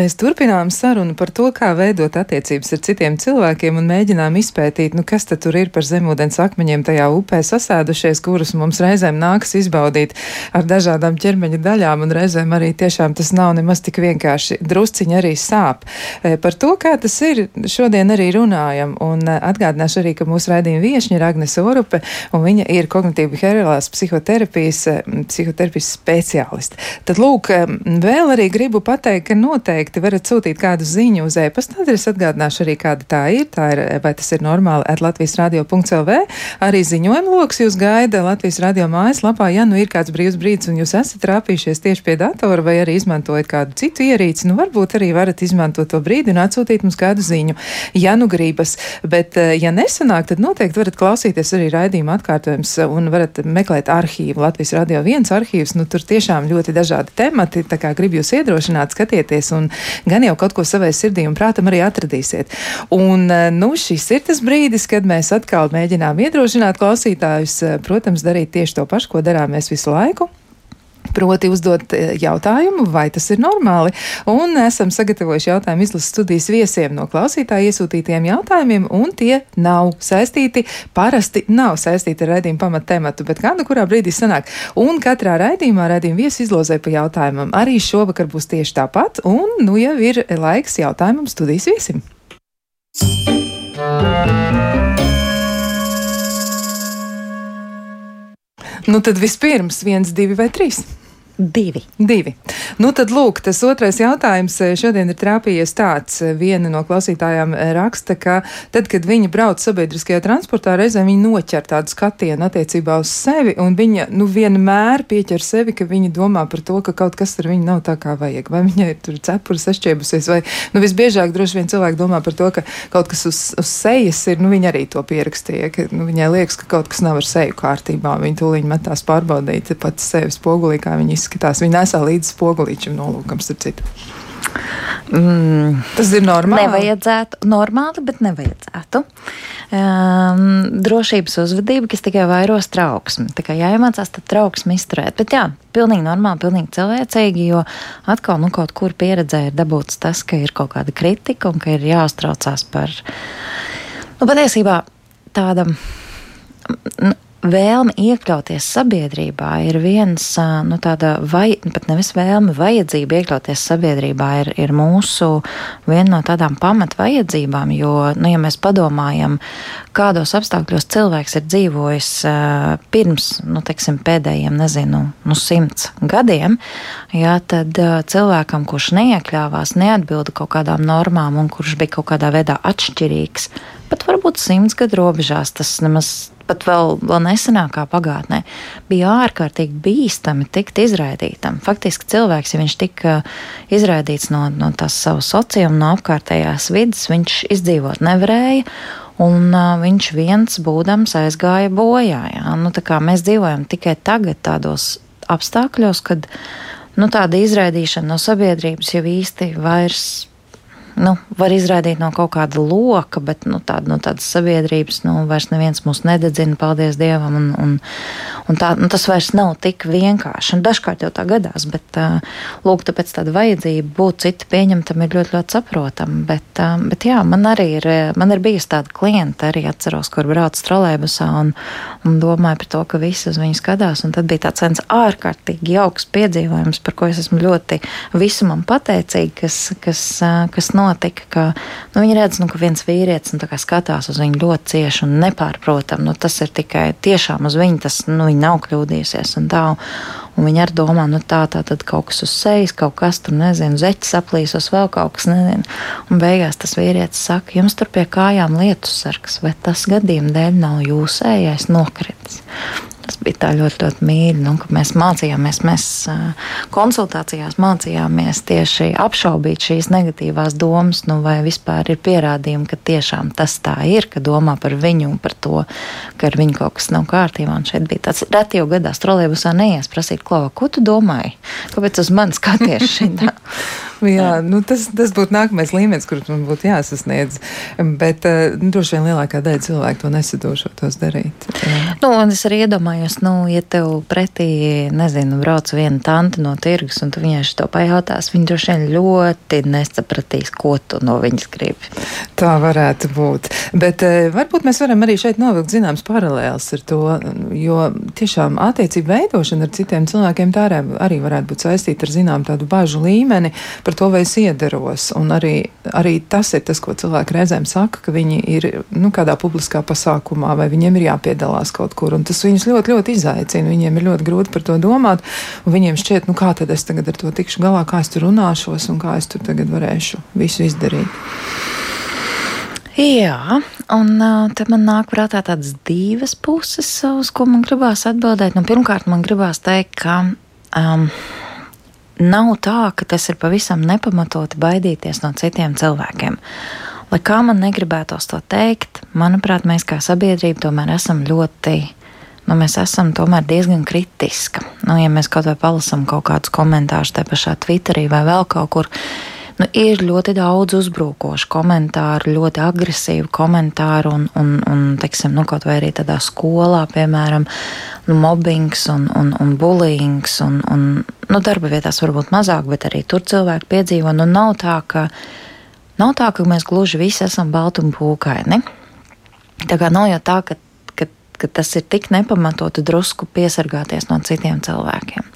Mēs turpinām sarunu par to, kā veidot attiecības ar citiem cilvēkiem un mēģinām izpētīt, nu, kas tur ir par zemūdens akmeņiem tajā upē sasēdušies, kurus mums reizēm nāks izbaudīt ar dažādām ķermeņa daļām, un reizēm arī tiešām tas nav nemaz tik vienkārši. Drusciņi arī sāp. E, par to, kā tas ir, šodien arī runājam, un e, atgādināšu arī, ka mūsu raidījuma viešņa ir Agnes Orupe, un viņa ir kognitīva behaviorālās psihoterapijas, e, psihoterapijas speciāliste. Tad, lūk, vēl arī gribu pateikt, ka noteikti noteikti varat sūtīt kādu ziņu uz e-pasta adresi. Atgādināšu arī, kāda tā ir. Tā ir, vai tas ir normāli, at Latvijas radio.lv. Arī ziņojuma lokus jūs gaida Latvijas radio mājaslapā. Ja nu ir kāds brīvs brīdis un jūs esat trāpījušies tieši pie datora vai arī izmantojat kādu citu ierīci, nu varbūt arī varat izmantot to brīdi un atsūtīt mums kādu ziņu, ja nu gribas. Bet, eh, ja nesanāk, tad noteikti varat klausīties arī raidījuma atkārtojums un varat meklēt arhīvu. Latvijas radio viens arhīvs, nu tur tiešām ļoti dažādi temati, tā kā gribu jūs iedrošināt, skatieties un gan jau kaut ko savai sirdī un prātam arī atradīsiet. Un, eh, nu, šis ir tas brīdis, kad mēs atkal mēģinām iedrošināt klausītājus, eh, protams, darīt tieši to pašu, ko darām mēs visu laiku. Proti uzdot e, jautājumu, vai tas ir normāli. Un esam sagatavojuši jautājumu izlases studijas viesiem no klausītāju iesūtītiem jautājumiem, un tie nav saistīti, parasti nav saistīti ar raidījumu pamattematu, bet kādu kurā brīdī sanāk. Un katrā raidījumā raidījuma viesi izlozē pa jautājumam. Arī šovakar būs tieši tāpat, un nu jau ir laiks jautājumam studijas viesim. Nu tad vispirms viens, divi vai trīs. Divi. Divi. Nu, tad, lūk, tas otrais jautājums eh, šodien ir trāpījies tāds. Eh, viena no klausītājām eh, raksta, ka tad, kad viņa brauc sabiedriskajā transportā, reizēm viņa noķer tādu skatienu attiecībā uz sevi, un viņa nu, vienmēr pieķer sevi, ka viņa domā par to, ka kaut kas ar viņu nav tā kā vajag. Vai viņai ir tur cepura sašķiebusies, vai nu, visbiežāk droši vien cilvēki domā par to, ka kaut kas uz, uz sejas ir, nu, viņa arī to pierakstīja, ka nu, viņai liekas, ka kaut kas nav ar seju kārtībā. Viņa tūlīt metās pārbaudīt pati sevi spogulī, kā viņa izskatās izskatās. Viņi nesā līdzi spogulīčam nolūkam, starp citu. Mm, Tas ir normāli. Nevajadzētu, normāli, bet nevajadzētu. Um, drošības uzvedība, kas tikai vairos trauksmi. Tā kā jāiemācās tad trauksmi izturēt. Bet jā, pilnīgi normāli, pilnīgi cilvēcīgi, jo atkal nu, kaut kur pieredzē ir dabūts tas, ka ir kaut kāda kritika un ka ir jāuztraucās par, nu, patiesībā tāda. Nu, vēlme iekļauties sabiedrībā ir viens, nu, tāda vai, pat nevis vēlme, vajadzība iekļauties sabiedrībā ir, ir mūsu viena no tādām pamatvajadzībām, jo, nu, ja mēs padomājam, kādos apstākļos cilvēks ir dzīvojis pirms, nu, teiksim, pēdējiem, nezinu, nu, simts gadiem, jā, tad cilvēkam, kurš neiekļāvās, neatbilda kaut kādām normām un kurš bija kaut kādā veidā atšķirīgs, pat varbūt simts gadu robežās, tas nemaz pat vēl, vēl nesenākā pagātnē, bija ārkārtīgi bīstami tikt izraidītam. Faktiski cilvēks, ja viņš tika izraidīts no, no tās savas sociālās, no apkārtējās vidas, viņš izdzīvot nevarēja. Un uh, viņš viens būdams aizgāja bojā. Ja? Nu, mēs dzīvojam tikai tagad tādos apstākļos, kad nu, tāda izraidīšana no sabiedrības jau īsti vairs nu, var izraidīt no kaut kāda loka, bet nu, tāda, no tādas sabiedrības nu, vairs neviens mūs nededzina, paldies Dievam. Un, un, un tā, nu, tas vairs nav tik vienkārši. Un dažkārt jau tā gadās, bet lūk, tāpēc tāda vajadzība būt citu pieņemtam ir ļoti, ļoti saprotama. Bet, bet jā, man arī ir, man ir bijusi tāda klienta, arī atceros, kur brauc trolēbusā un, un domāju par to, ka visi uz viņu skatās. Un tad bija tāds viens ārkārtīgi jauks piedzīvojums, par ko es esmu ļoti visumam pateicīga, kas, kas, kas notika notika, ka nu, viņi redz, nu, ka viens vīrietis nu, skatās uz viņu ļoti cieši un nepārprotam. Nu, tas ir tikai tiešām uz viņu, tas nu, viņa nav kļūdījusies. Un tā, un viņi arī domā, nu tā, tā tad kaut kas uz sejas, kaut kas tur, nezinu, zeķis aplīsos, vēl kaut kas, nezinu. Un beigās tas vīrietis saka, jums tur pie kājām lietus sargs, vai tas gadījuma dēļ nav jūsējais nokritis. Bija tā ļoti, ļoti mīļi. Nu, mēs mācījāmies, mēs konsultācijās mācījāmies tieši apšaubīt šīs negatīvās domas, nu, vai vispār ir pierādījumi, ka tiešām tas tā ir, ka domā par viņu un par to, ka ar viņu kaut kas nav kārtībā. Un šeit bija tāds reti jau gadās trolēbusā neies prasīt, Klava, ko tu domāji? Kāpēc uz mani skaties šitā? Jā, nu tas, tas būtu nākamais līmenis, kurš man būtu jāsasniedz. Bet uh, droši vien lielākā daļa cilvēku to nesadošotos darīt. Jā. Nu, un es arī iedomājos, nu, ja tev pretī, nezinu, brauc viena tante no tirgus, un tu viņai šo pajautās, viņa droši vien ļoti nesapratīs, ko tu no viņas gribi. Tā varētu būt. Bet uh, varbūt mēs varam arī šeit novilkt zināms paralēls ar to, jo tiešām attiecību veidošana ar citiem cilvēkiem tā arī varētu būt saistīta ar zinām tādu bažu līmeni par to, vai es iedaros. Un arī, arī tas ir tas, ko cilvēki reizēm saka, ka viņi ir nu, kādā publiskā pasākumā vai viņiem ir jāpiedalās kaut kur. Un tas viņus ļoti, ļoti izaicina. Viņiem ir ļoti grūti par to domāt. Viņiem šķiet, nu kā tad es tagad ar to tikšu galā, kā es tur runāšos un kā es tur tagad varēšu visu izdarīt. Jā, un uh, te man nāk prātā tādas divas puses, uz ko man gribās atbildēt. Nu, pirmkārt, man gribās teikt, ka um, nav tā, ka tas ir pavisam nepamatoti baidīties no citiem cilvēkiem. Lai kā man negribētos to teikt, manuprāt, mēs kā sabiedrība tomēr esam ļoti. Nu, mēs esam tomēr diezgan kritiski. Nu, ja mēs kaut vai palasām kaut kādus komentārus tajā pašā Twitterī vai vēl kaut kur, nu, ir ļoti daudz uzbrukošu komentāru, ļoti agresīvu komentāru, un, un, un teiksim, nu, kaut vai arī tādā skolā, piemēram, nu, mobbings un, un, un bullyings, un, un nu, darba vietās varbūt mazāk, bet arī tur cilvēki piedzīvo. Nu, nav tā, ka, nav tā, ka mēs gluži visi esam balti un pūkaini. Tā kā nav jau tā, ka ka tas ir tik nepamatoti drusku piesargāties no citiem cilvēkiem.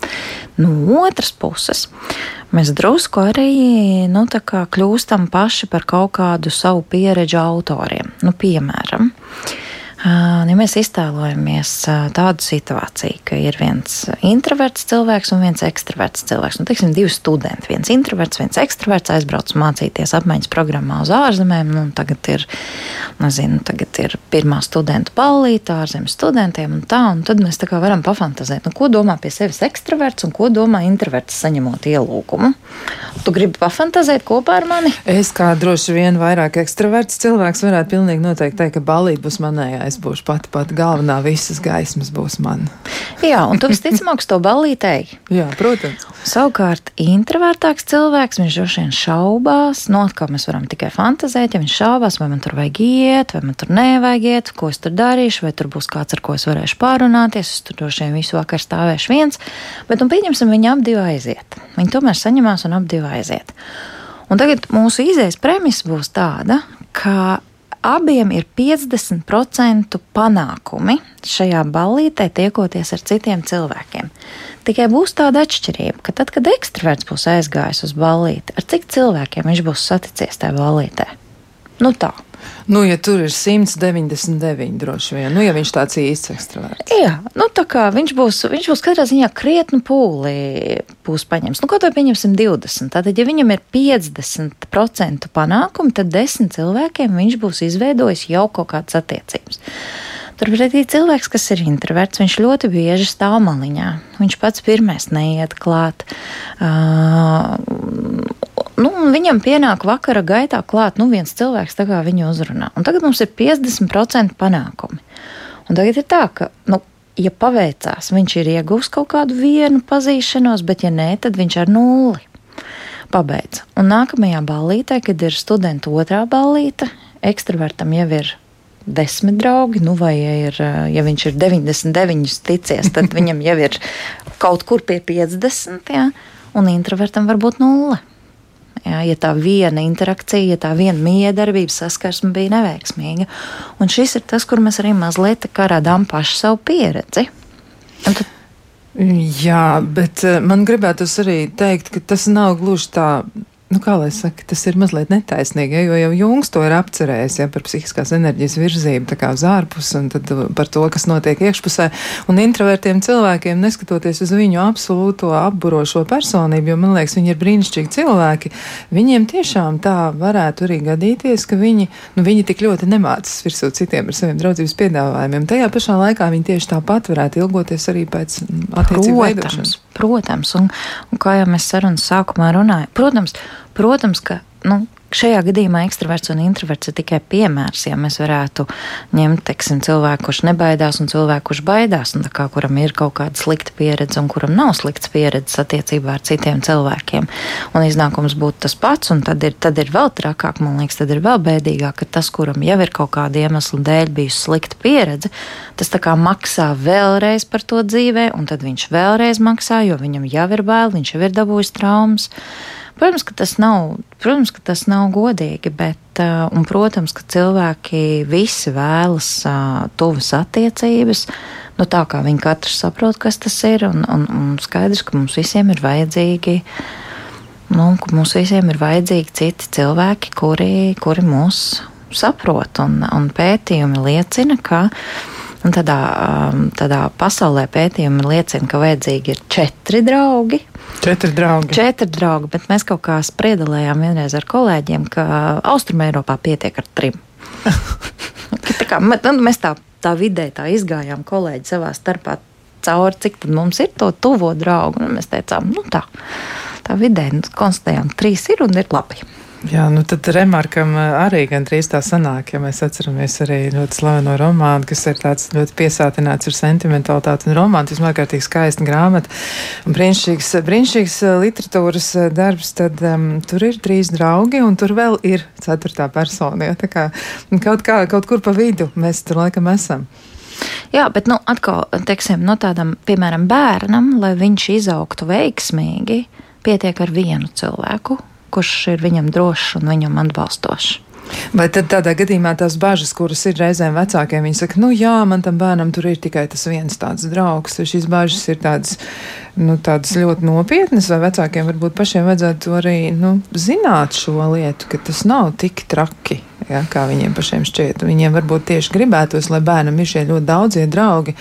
No otras puses, mēs drusku arī nu, kļūstam paši par kaut kādu savu pieredžu autoriem. Nu, piemēram, Ja mēs iztēlojamies tādu situāciju, ka ir viens introverts cilvēks un viens ekstraverts cilvēks, nu, teiksim, divi studenti, viens introverts, viens ekstraverts aizbrauc mācīties apmaiņas programmā uz ārzemēm, nu, tagad ir, nezinu, tagad ir pirmā studentu ballīte ārzemju studentiem un tā, un tad mēs tā kā varam pafantazēt, nu, ko domā pie sevis ekstraverts un ko domā introverts saņemot ielūgumu. Tu gribi pafantazēt kopā ar mani? Es kā droši vien vairāk ekstraverts cilvēks varētu pilnīgi noteikti teikt, ka ballīte būs manējā es būšu pati pati galvenā, visas gaismas būs man. Jā, un tu visticamāk to ballītei. Jā, protams. Savukārt, introvertāks cilvēks, viņš droši vien šaubās, no kā mēs varam tikai fantazēt, ja viņš šaubās, vai man tur vajag iet, vai man tur nevajag iet, ko es tur darīšu, vai tur būs kāds, ar ko es varēšu pārunāties, es tur droši vien visu vakaru stāvēšu viens, bet, nu, pieņemsim, viņi ap divi aiziet. Viņi tomēr saņemās un ap divi aiziet. Un tagad mūsu izējas premisa būs tāda, ka abiem ir 50% panākumi šajā ballītē, tiekoties ar citiem cilvēkiem. Tikai būs tāda atšķirība, ka tad, kad ekstraverts būs aizgājis uz ballīti, ar cik cilvēkiem viņš būs saticies tajā ballītē? Nu tā. Nu, ja tur ir 199, droši vien, nu, ja viņš tāds īsts ekstraverts. Jā, nu, tā kā viņš būs, viņš būs katrā ziņā krietni pūli būs paņems. Nu, kaut vai pieņemsim 20. Tātad, ja viņam ir 50% panākumi, tad 10 cilvēkiem viņš būs izveidojis jau kaut kādas attiecības. Turpretī cilvēks, kas ir introverts, viņš ļoti bieži stāv maliņā. Viņš pats pirmais neiet klāt. Uh, nu, viņam pienāk vakara gaitā klāt nu, viens cilvēks, kā viņu uzrunā. Un tagad mums ir 50% panākumi. Un tagad ir tā, ka, nu, ja paveicās, viņš ir ieguvis kaut kādu vienu pazīšanos, bet ja nē, tad viņš ar nulli. pabeidza. Un nākamajā ballītē, kad ir studenta otrā ballīte, ekstravertam jau ir desmit draugi, nu vai ja, ir, ja viņš ir 99 ticies, tad viņam jau ir kaut kur pie 50, jā, un introvertam var būt nulle. Jā, ja tā viena interakcija, ja tā viena miedarbība saskarsme bija neveiksmīga. Un šis ir tas, kur mēs arī mazliet radām pašu savu pieredzi. Un tad Jā, bet man gribētos arī teikt, ka tas nav gluži tā nu, kā lai saka, tas ir mazliet netaisnīgi, ja, jo jau Jungs to ir apcerējis ja, par psihiskās enerģijas virzību tā kā uz ārpusi un uh, par to, kas notiek iekšpusē. Un introvertiem cilvēkiem, neskatoties uz viņu absolūto apburošo personību, jo man liekas, viņi ir brīnišķīgi cilvēki, viņiem tiešām tā varētu arī gadīties, ka viņi, nu, viņi tik ļoti nemācas virsū citiem ar saviem draudzības piedāvājumiem. Tajā pašā laikā viņi tieši tāpat varētu ilgoties arī pēc mm, attiecību veidošanas. Protams, un, un kā jau mēs sarunas sākumā runājam, protams, Protams, ka nu, šajā gadījumā ekstraverts un introverts ir tikai piemērs. Ja mēs varētu ņemt teiksim, cilvēku, kurš nebaidās, un cilvēku, kurš baidās, un kā, kuram ir kaut kāda slikta pieredze, un kuram nav slikta pieredze attiecībā ar citiem cilvēkiem, un iznākums būtu tas pats, un tad ir, tad ir vēl trakāk, man liekas, tad ir vēl bēdīgāk, ka tas, kuram jau ir kaut kāda iemesla dēļ bijusi slikta pieredze, tas tā kā maksā vēlreiz par to dzīvē, un tad viņš vēlreiz maksā, jo viņam jau ir bail, viņš jau ir dabūjis traumas. Protams, ka tas nav, protams, ka tas nav godīgi, bet, uh, un, protams, ka cilvēki visi vēlas uh, tuvas attiecības, nu, tā kā viņi katrs saprot, kas tas ir, un, un, un skaidrs, ka mums visiem ir vajadzīgi. Nu, mums visiem ir vajadzīgi citi cilvēki, kuri, kuri mūs saprot, un, un pētījumi liecina, ka tādā, um, tādā pasaulē pētījumi liecina, ka vajadzīgi ir četri draugi, Četri draugi. Četri draugi, bet mēs kaut kā spriedelējām vienreiz ar kolēģiem, ka Austrumē Eiropā pietiek ar trim. tā kā, mēs tā, tā vidē tā izgājām kolēģi savā starpā cauri, cik tad mums ir to tuvo draugu. Un mēs teicām, nu tā, tā vidē nu, konstatējām, trīs ir un ir labi. Jā, nu tad remarkam eh, arī gandrīz tā sanāk, ja mēs atceramies arī ļoti slaveno romānu, kas ir tāds ļoti piesātināts ar sentimentalitāti un romantismu, ārkārtīgi skaista grāmata un brīnišķīgs, brīnišķīgs eh, literatūras eh, darbs, tad um, tur ir trīs draugi un tur vēl ir ceturtā persona. Ja, tā kā kaut, kā, kaut kur pa vidu mēs tur laikam esam. Jā, bet nu, atkal, teiksim, no tādam, piemēram, bērnam, lai viņš izaugtu veiksmīgi, pietiek ar vienu cilvēku, kurš ir viņam drošs un viņam atbalstošs. Vai tad tādā gadījumā tās bažas, kuras ir reizēm vecākiem, viņi saka, nu jā, man tam bērnam tur ir tikai tas viens tāds draugs, vai šīs bažas ir tādas, nu, tādas ļoti nopietnas, vai vecākiem varbūt pašiem vajadzētu arī, nu, zināt šo lietu, ka tas nav tik traki, ja, kā viņiem pašiem šķiet. Viņiem varbūt tieši gribētos, lai bērnam ir šie ļoti daudzie draugi.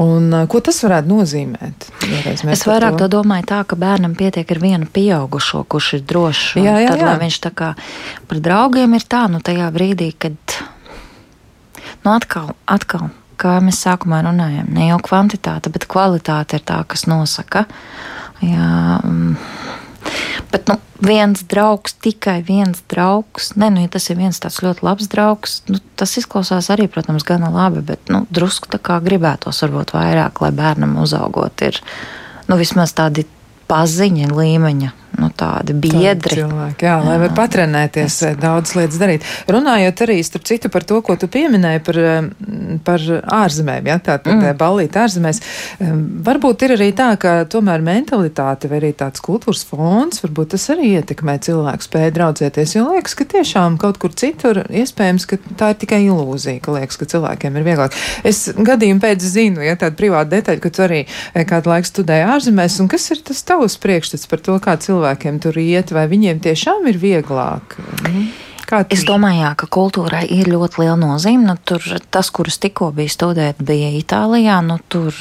Un, ko tas varētu nozīmēt? Es vairāk to. to domāju tā, ka bērnam pietiek ar vienu pieaugušo, kurš ir drošs. Jā, jā, tad, jā. viņš tā kā par draugiem ir tā, nu tajā brīdī, kad, nu atkal, atkal, kā mēs sākumā runājam, ne jau kvantitāte, bet kvalitāte ir tā, kas nosaka. Jā, um, Bet nu, viens draugs, tikai viens draugs, ne, nu, ja tas ir viens tāds ļoti labs draugs, nu, tas izklausās arī, protams, gana labi, bet nu, drusku tā kā gribētos varbūt vairāk, lai bērnam uzaugot ir nu, vismaz tādi paziņa līmeņa nu, tādi biedri. Cilvēki, jā, lai jā, var patrenēties, es... daudz lietas darīt. Runājot arī, starp citu, par to, ko tu pieminēji par, par ārzemēm, ja, tā tad mm. ballīt ārzemēs, varbūt ir arī tā, ka tomēr mentalitāte vai arī tāds kultūras fons, varbūt tas arī ietekmē cilvēku spēju draudzēties, jo liekas, ka tiešām kaut kur citur iespējams, ka tā ir tikai ilūzija, ka liekas, ka cilvēkiem ir vieglāk. Es gadījumu pēc zinu, ja tāda privāta detaļa, ka tu arī eh, kādu laiku studēji ārzemēs, un kas ir tas tavs priekšstats par to, kā cilvēki cilvēkiem tur iet, vai viņiem tiešām ir vieglāk? Nu, es domāju, jā, ka kultūrai ir ļoti liela nozīme. Nu, tur, tas, kurus tikko bija studēt, bija Itālijā. Nu, tur,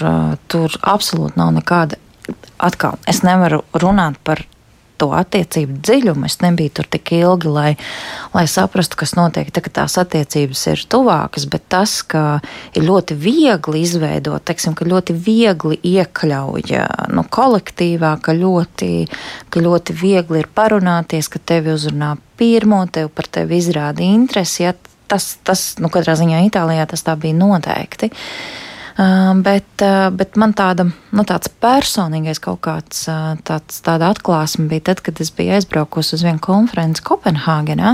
tur absolūti nav nekāda. Atkal, es nevaru runāt par to attiecību dziļumu. Es nebiju tur tik ilgi, lai, lai saprastu, kas notiek. Tagad tās attiecības ir tuvākas, bet tas, ka ir ļoti viegli izveidot, teiksim, ka ļoti viegli iekļauj nu, kolektīvā, ka ļoti, ka ļoti viegli ir parunāties, ka tevi uzrunā pirmo, tev par tevi izrāda interesi. Ja, tas, tas nu, katrā ziņā Itālijā tas tā bija noteikti. Bet, bet man tāda, nu, tāds personīgais kaut kāds tāds, tāda atklāsme bija tad, kad es biju aizbraukusi uz vienu konferenci Kopenhāgenā.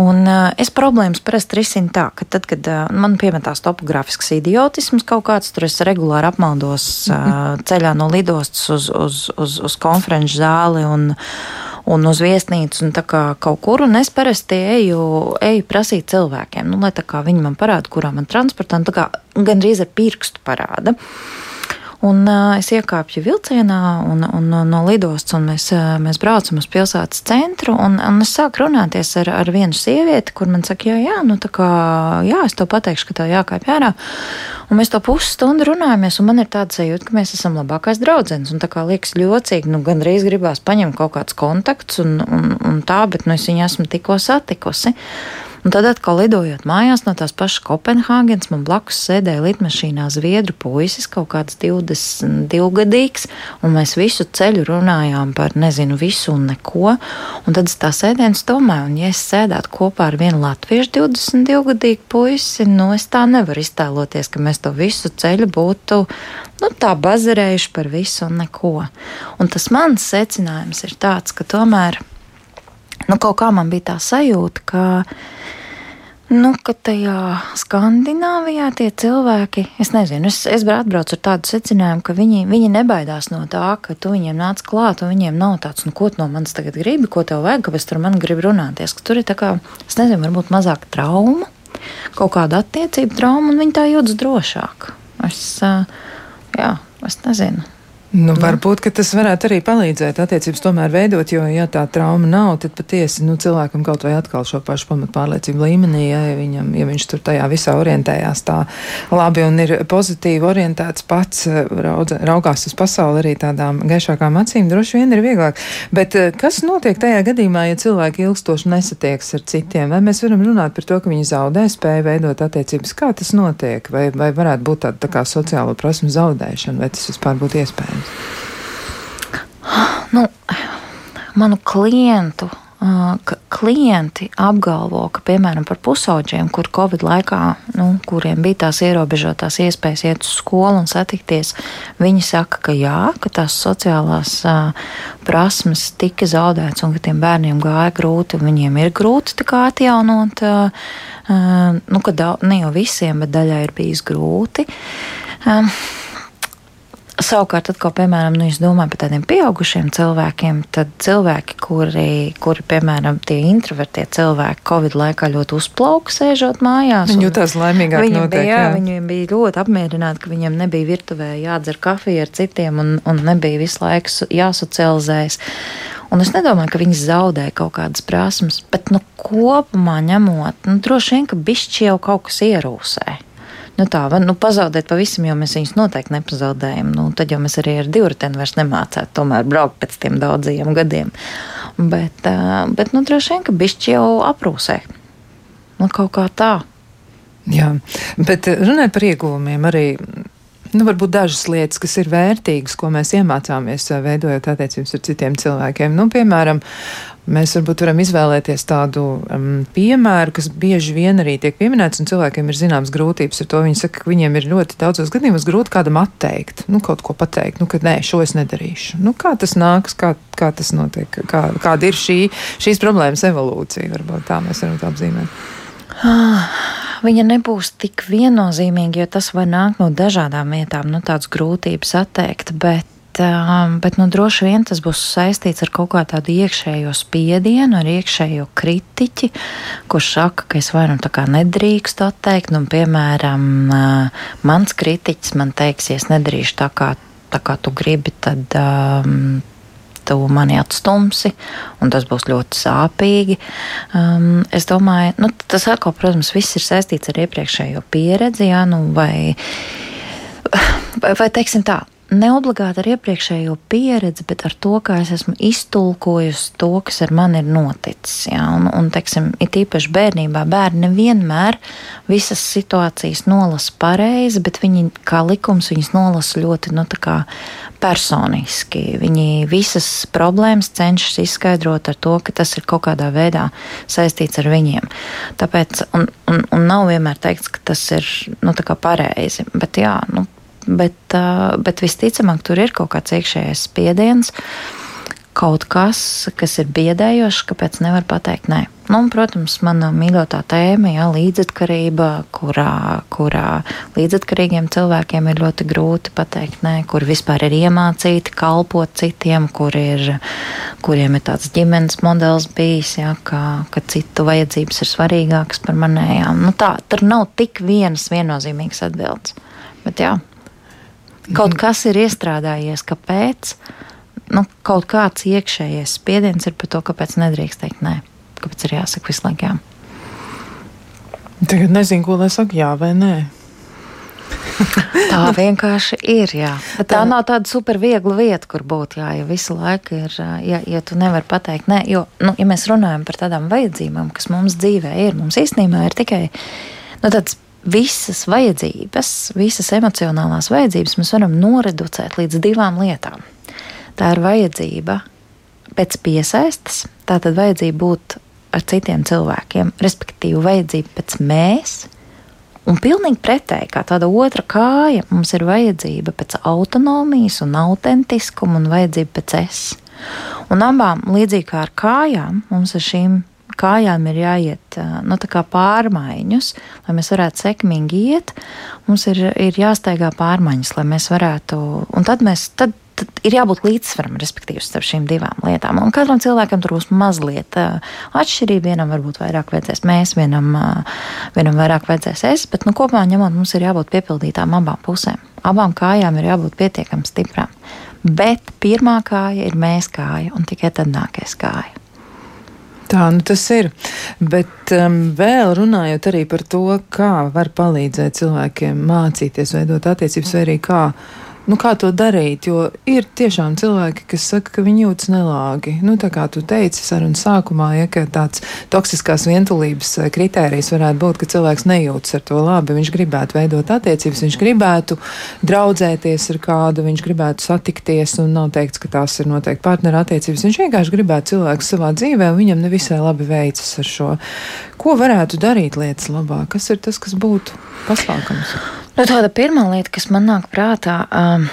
Un uh, es problēmas parasti risinu tā, ka tad, kad uh, man piemetās topogrāfisks idiotisms kaut kāds, tur es regulāri apmaldos uh, ceļā no lidostas uz, uz, uz, uz konferenču zāli un, un uz viesnīcu un tā kā kaut kur, un es parasti eju, eju prasīt cilvēkiem, nu, lai tā kā viņi man parāda, kurā man transportā, un tā kā gandrīz ar pirkstu parāda. Un uh, es iekāpju vilcienā un, un, un no lidostas, un mēs, uh, mēs braucam uz pilsētas centru. Un, un es sāku runāties ar, ar vienu sievieti, kur man saka, jā, jā, nu tā kā, jā, es tev pateikšu, ka tev jākāpj ārā. Un mēs to pusstundu runājamies, un man ir tāda sajūta, ka mēs esam labākais draugs. Un tā kā liekas ļocīgi, nu gandrīz gribās paņemt kaut kādus kontaktus un, un, un tā, bet nu es viņu esmu tikko satikusi. Un tad atkal lidojot mājās no tās pašas Kopenhāgenes, man blakus sēdēja lidmašīnā zviedru puisis, kaut kāds 22 gadīgs, un mēs visu ceļu runājām par nezinu visu un neko. Un tad es tā sēdienas domāju, un ja es sēdētu kopā ar vienu latviešu 22 gadīgu puisi, nu es tā nevaru iztēloties, ka mēs to visu ceļu būtu nu, tā bazarējuši par visu un neko. Un tas mans secinājums ir tāds, ka tomēr nu, kaut kā man bija tā sajūta, ka Nu, ka tajā Skandināvijā tie cilvēki, es nezinu, es, es atbraucu ar tādu secinājumu, ka viņi, viņi nebaidās no tā, ka tu viņiem nāc klāt, un viņiem nav tāds, nu, ko no manis tagad gribi, ko tev vajag, kāpēc tur man grib runāties. Tur ir tā kā, es nezinu, varbūt mazāk traumu, kaut kāda attiecība trauma, un viņi tā jūtas drošāk. Es, jā, es nezinu. Nu, nu, varbūt tas varētu arī palīdzēt attiecības tomēr veidot, jo, ja tā trauma nav, tad patiesi nu, cilvēkam kaut vai atkal šo pašu pamatpārliecību līmenī, ja, viņam, ja viņš tur tajā visā orientējās tā labi un ir pozitīvi orientēts pats, raudz, raugās uz pasauli arī tādām gaišākām acīm, droši vien ir vieglāk. Bet eh, kas notiek tajā gadījumā, ja cilvēki ilgstoši nesatieks ar citiem? Vai mēs varam runāt par to, ka viņi zaudē spēju veidot attiecības? Kā tas notiek? Vai, vai varētu būt tāda tā kā sociālo prasmu zaudēšana, vai tas vispār būtu iespējams? Nu, manu klientu ka klienti apgalvo, ka, piemēram, par pusauģiem, kur Covid laikā, nu, kuriem bija tās ierobežotās iespējas iet uz skolu un satikties, viņi saka, ka jā, ka tās sociālās uh, prasmes tika zaudētas un ka tiem bērniem gāja grūti, viņiem ir grūti atjaunot, uh, uh, nu, ka daudz, ne jau visiem, bet daļai ir bijis grūti. Uh, Savukārt, atkal, piemēram, nu, domāju par tādiem pieaugušiem cilvēkiem, tad cilvēki, kuri, kuri piemēram, tie introvertie cilvēki, Covid laikā ļoti uzplauka sēžot mājās. Viņi jutās laimīgāk. Viņi notiek, bija, jā, jā. Viņiem bija ļoti apmierināti, ka viņiem nebija virtuvē jādzer kafija ar citiem un, un nebija visu laiku jāsocializējas. Un es nedomāju, ka viņi zaudēja kaut kādas prasmes, bet nu, kopumā ņemot, nu, droši vien, ka bišķi jau kaut kas ierūsē nu, tā, nu, pazaudēt pavisam, jo mēs viņus noteikti nepazaudējam. Nu, tad jau mēs arī ar divriteni vairs nemācētu tomēr braukt pēc tiem daudziem gadiem. Bet, bet nu, droši vien, ka bišķi jau aprūsē. Nu, kaut kā tā. Jā, bet runājot par ieguvumiem arī. Nu, varbūt dažas lietas, kas ir vērtīgas, ko mēs iemācāmies veidojot attiecības ar citiem cilvēkiem. Nu, piemēram, Mēs varbūt varam izvēlēties tādu um, piemēru, kas bieži vien arī tiek pieminēts, un cilvēkiem ir zināmas grūtības ar to. Viņi saka, ka viņiem ir ļoti daudzos gadījumos grūti kādam atteikt, nu, kaut ko pateikt, nu, ka nē, šo es nedarīšu. Nu, kā tas nāks, kā, kā tas notiek, kā, kāda ir šī, šīs problēmas evolūcija, varbūt tā mēs varam tā apzīmēt. Viņa nebūs tik viennozīmīga, jo tas var nākt no dažādām vietām, nu, tādas grūtības atteikt, bet um, bet nu, droši vien tas būs saistīts ar kaut kādu tādu iekšējo spiedienu, ar iekšējo kritiķi, kurš saka, ka es vainu tā kā nedrīkstu atteikt. Nu, piemēram, uh, mans kritiķis man teiks, ja es nedarīšu tā kā, tā kā tu gribi, tad. Um, tu mani atstumsi, un tas būs ļoti sāpīgi. Um, es domāju, nu, tas atkal, protams, viss ir saistīts ar iepriekšējo pieredzi, jā, nu, vai, vai, vai teiksim tā, neobligāti ar iepriekšējo pieredzi, bet ar to, kā es esmu iztulkojusi to, kas ar mani ir noticis. Ja? Un, un teiksim, it īpaši bērnībā bērni nevienmēr visas situācijas nolasa pareizi, bet viņi kā likums viņas nolasa ļoti nu, personiski. Viņi visas problēmas cenšas izskaidrot ar to, ka tas ir kaut kādā veidā saistīts ar viņiem. Tāpēc, un, un, un nav vienmēr teikts, ka tas ir nu, pareizi. Bet, jā, nu, bet, bet visticamāk tur ir kaut kāds iekšējais spiediens, kaut kas, kas ir biedējošs, kāpēc nevar pateikt nē. Nu, un, protams, mana mīļotā tēma ir līdzatkarība, kurā, kurā līdzatkarīgiem cilvēkiem ir ļoti grūti pateikt nē, kur vispār ir iemācīti kalpot citiem, kur ir, kuriem ir tāds ģimenes modelis bijis, ja, ka, ka citu vajadzības ir svarīgākas par manējām. Nu, tā, tur nav tik vienas viennozīmīgas atbildes. Bet jā, Kaut kas ir iestrādājies, kāpēc nu, kaut kāds iekšējais spiediens ir par to, kāpēc nedrīkst teikt nē, kāpēc ir jāsaka visu laiku jā. Tagad nezinu, ko lai saka, jā vai nē. tā vienkārši ir. Jā. Bet tā nav tāda super viegla vieta, kur būt. Jā, ja visu laiku ir, ja, ja tu nevari pateikt, nē, jo, nu, ja mēs runājam par tādām vajadzībām, kas mums dzīvē ir, mums īstenībā ir tikai nu, tāds visas vajadzības, visas emocionālās vajadzības mēs varam noreducēt līdz divām lietām. Tā ir vajadzība pēc piesaistes, tā tad vajadzība būt ar citiem cilvēkiem, respektīvi vajadzība pēc mēs. Un pilnīgi pretēji, kā tāda otra kāja, mums ir vajadzība pēc autonomijas un autentiskuma un vajadzība pēc es. Un abām, līdzīgi kā ar kājām, mums ar šīm kājām ir jāiet nu, pārmaiņas, lai mēs varētu sekmīgi iet. Mums ir, ir jāsteigā pārmaiņas, lai mēs varētu. Un tad mēs. Tad, Tad ir jābūt līdzsvaram, respektīvi, starp šīm divām lietām. Un katram cilvēkam tur būs mazliet atšķirība. Vienam varbūt vairāk vajadzēs mēs, vienam, vienam vairāk vajadzēs es, bet nu, kopumā ņemot, mums ir jābūt piepildītām abām pusēm. Abām kājām ir jābūt pietiekami stiprām. Bet pirmā kāja ir mēs kāja, un tikai tad nākamais kāja. Tā nu tas ir. Bet um, vēl runājot arī par to, kā var palīdzēt cilvēkiem mācīties, veidot attiecības, vai arī kā Nu, kā to darīt? Jo ir tiešām cilvēki, kas saka, ka viņi jūtas nelāgi. Nu, tā kā tu teici sarunas sākumā, ja tāds toksiskās vientulības eh, kritērijs varētu būt, ka cilvēks nejūtas ar to labi. Viņš gribētu veidot attiecības, viņš gribētu draudzēties ar kādu, viņš gribētu satikties, un nav teikts, ka tās ir noteikti partneru attiecības. Viņš vienkārši gribētu cilvēku savā dzīvē, un viņam nevisai labi veicas ar šo. Ko varētu darīt lietas labāk? Kas ir tas, kas būtu pasākums? Nu, tāda pirmā lieta, kas man nāk prātā, um,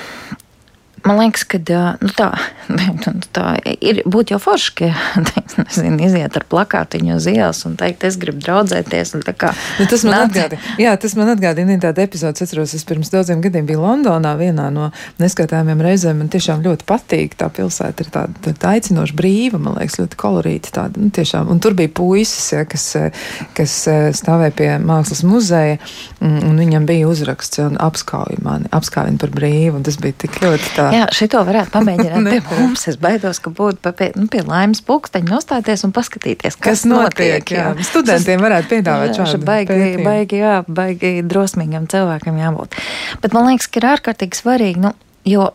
Man liekas, ka nu, tā, tā ir. Būtu jau forši, ka nezinu, iziet ar plakātiņu uz ielas un teikt, es gribu draudzēties. Kā, nu, tas man atgādina. Jā, tas man atgādina tādu epizodu. Es atceros, es pirms daudziem gadiem biju Londonā vienā no neskatāmiem reizēm. Man tiešām ļoti patīk. Tā pilsēta ir tāda, tāda aicinoša, brīva, man liekas, ļoti kolorīta. Tāda, nu, tiešām. un tur bija puisis, ja, kas, kas stāvēja pie mākslas muzeja, un, un viņam bija uzraksts un apskauja mani, apskauja par brīvu. Tas bija tik ļoti tā. Jā, šito varētu pamēģināt pie mums. Es baidos, ka būtu pie, nu, pie laimes pulksteņa nostāties un paskatīties, kas, kas notiek. notiek jā. Jā. Studentiem varētu piedāvāt šādu baigi, pētījumu. baigi, jā, baigi drosmīgam cilvēkam jābūt. Bet man liekas, ka ir ārkārtīgi svarīgi, nu, jo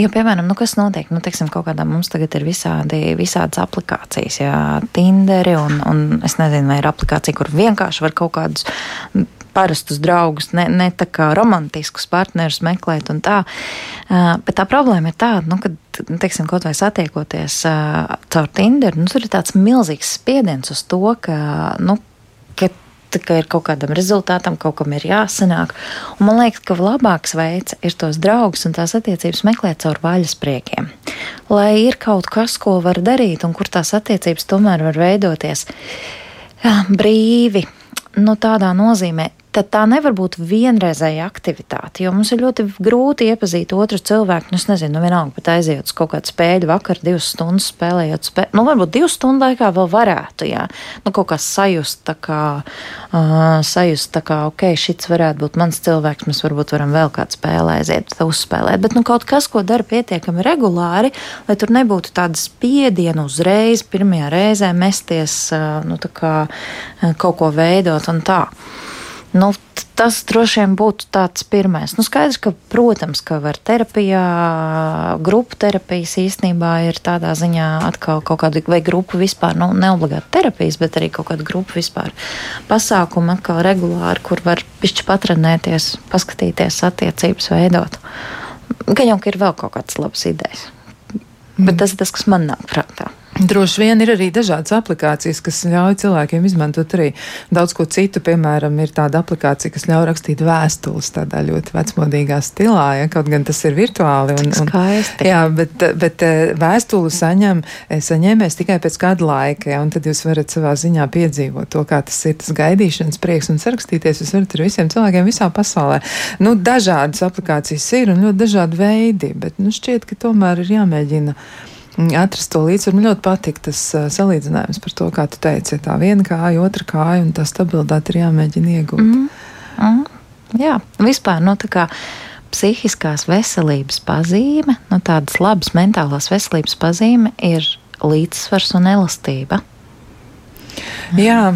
Jo, piemēram, nu, kas notiek? Nu, teiksim, kaut kādā mums tagad ir visādi, visādas aplikācijas, jā, Tinderi, un, un es nezinu, vai ir aplikācija, kur vienkārši var kaut kādus parastus draugus, ne, ne tā kā romantiskus partnerus meklēt un tā. Bet tā problēma ir tāda, nu, ka, teiksim, kaut vai satiekoties caur Tinder, nu, tur ir tāds milzīgs spiediens uz to, ka, nu, ka ka ir kaut kādam rezultātam, kaut kam ir jāsanāk. Un man liekas, ka labāks veids ir tos draugus un tās attiecības meklēt caur vaļaspriekiem. Lai ir kaut kas, ko var darīt, un kur tās attiecības tomēr var veidoties brīvi. Nu, tādā nozīmē, tad tā nevar būt vienreizēja aktivitāte. Jo mums ir ļoti grūti iepazīt otru cilvēku. Nu, es nezinu, nu, vienalga, pat aiziet uz kaut kādu spēļu vakaru, divas stundas spēlējot spēli. Nu, varbūt divu stundu laikā vēl varētu, jā, nu, kaut kā sajust, tā kā, uh, sajust, tā kā, ok, šis varētu būt mans cilvēks, mēs varbūt varam vēl kādu spēli aiziet, uzspēlēt. Bet, nu, kaut kas, ko dara pietiekami regulāri, lai tur nebūtu tāda spiediena uzreiz, pirmajā reizē mesties, uh, nu, tā kā kaut ko veidot un tā. Nu, tas droši vien būtu tāds pirmais. Nu, skaidrs, ka, protams, ka var terapijā, grupu terapijas īstenībā ir tādā ziņā atkal kaut kāda, vai grupu vispār, nu, neobligāti terapijas, bet arī kaut kāda grupa vispār pasākuma atkal regulāri, kur var pišķi patrenēties, paskatīties attiecības veidot. Gan jau, ka ir vēl kaut kādas labas idejas. Bet tas ir tas, kas man nāk prātā. Droši vien ir arī dažādas aplikācijas, kas ļauj cilvēkiem izmantot arī daudz ko citu. Piemēram, ir tāda aplikācija, kas ļauj rakstīt vēstules tādā ļoti vecmodīgā stilā, ja kaut gan tas ir virtuāli. Un, un, jā, bet, bet eh, vēstuli saņem, eh, saņēmēs tikai pēc kāda laika, ja, un tad jūs varat savā ziņā piedzīvot to, kā tas ir, tas gaidīšanas prieks un sarakstīties. Jūs varat ar visiem cilvēkiem visā pasaulē. Nu, dažādas aplikācijas ir un ļoti dažādi veidi, bet nu, šķiet, ka tomēr ir jāmēģina atrast to līdzsvaru. Man ļoti patīk tas uh, salīdzinājums par to, kā tu teici, tā viena kāja, otra kāja, un tā stabilitāte ir jāmēģina iegūt. Mm. Mm. Jā, vispār no nu, tā kā psihiskās veselības pazīme, no nu, tādas labas mentālās veselības pazīme ir līdzsvars un elastība. Jā,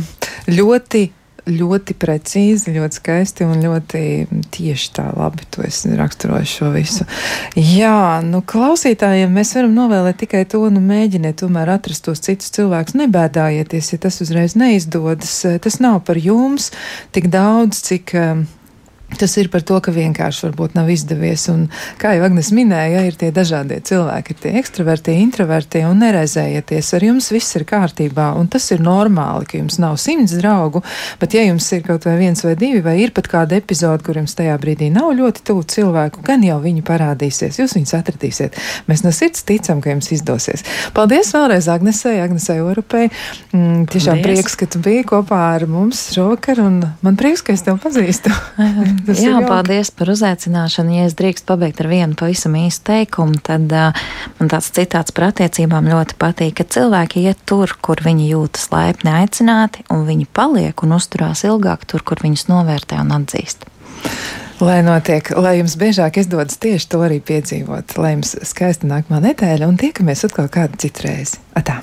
ļoti ļoti precīzi, ļoti skaisti un ļoti tieši tā labi. Tu esi raksturojis šo visu. Jā, nu, klausītājiem mēs varam novēlēt tikai to, nu, mēģiniet tomēr atrast tos citus cilvēkus. Nebēdājieties, ja tas uzreiz neizdodas. Tas nav par jums tik daudz, cik Tas ir par to, ka vienkārši varbūt nav izdevies. Un, kā jau Agnēs minēja, ja, ir tie dažādie cilvēki, ir tie ekstraverti, introverti un nereizējieties. Ar jums viss ir kārtībā, un tas ir normāli, ka jums nav simts draugu, bet ja jums ir kaut vai viens vai divi, vai ir pat kāda epizode, kur jums tajā brīdī nav ļoti tuvu cilvēku, gan jau viņi parādīsies, jūs viņus atradīsiet. Mēs no sirds ticam, ka jums izdosies. Paldies vēlreiz Agnesei, Agnesei Europei. Mm, tiešām Paldies. prieks, ka tu biji kopā ar mums šovakar, un man prieks, ka es tev pazīstu. Tas Jā, paldies par uzaicināšanu. Ja es drīkst pabeigt ar vienu pavisam īstu teikumu, tad uh, man tāds citāts par attiecībām ļoti patīk, ka cilvēki iet tur, kur viņi jūtas laipni aicināti, un viņi paliek un uzturās ilgāk tur, kur viņus novērtē un atzīst. Lai notiek, lai jums biežāk izdodas tieši to arī piedzīvot, lai jums skaista nākamā nedēļa un tiekamies atkal kādu citu reizi. Atā!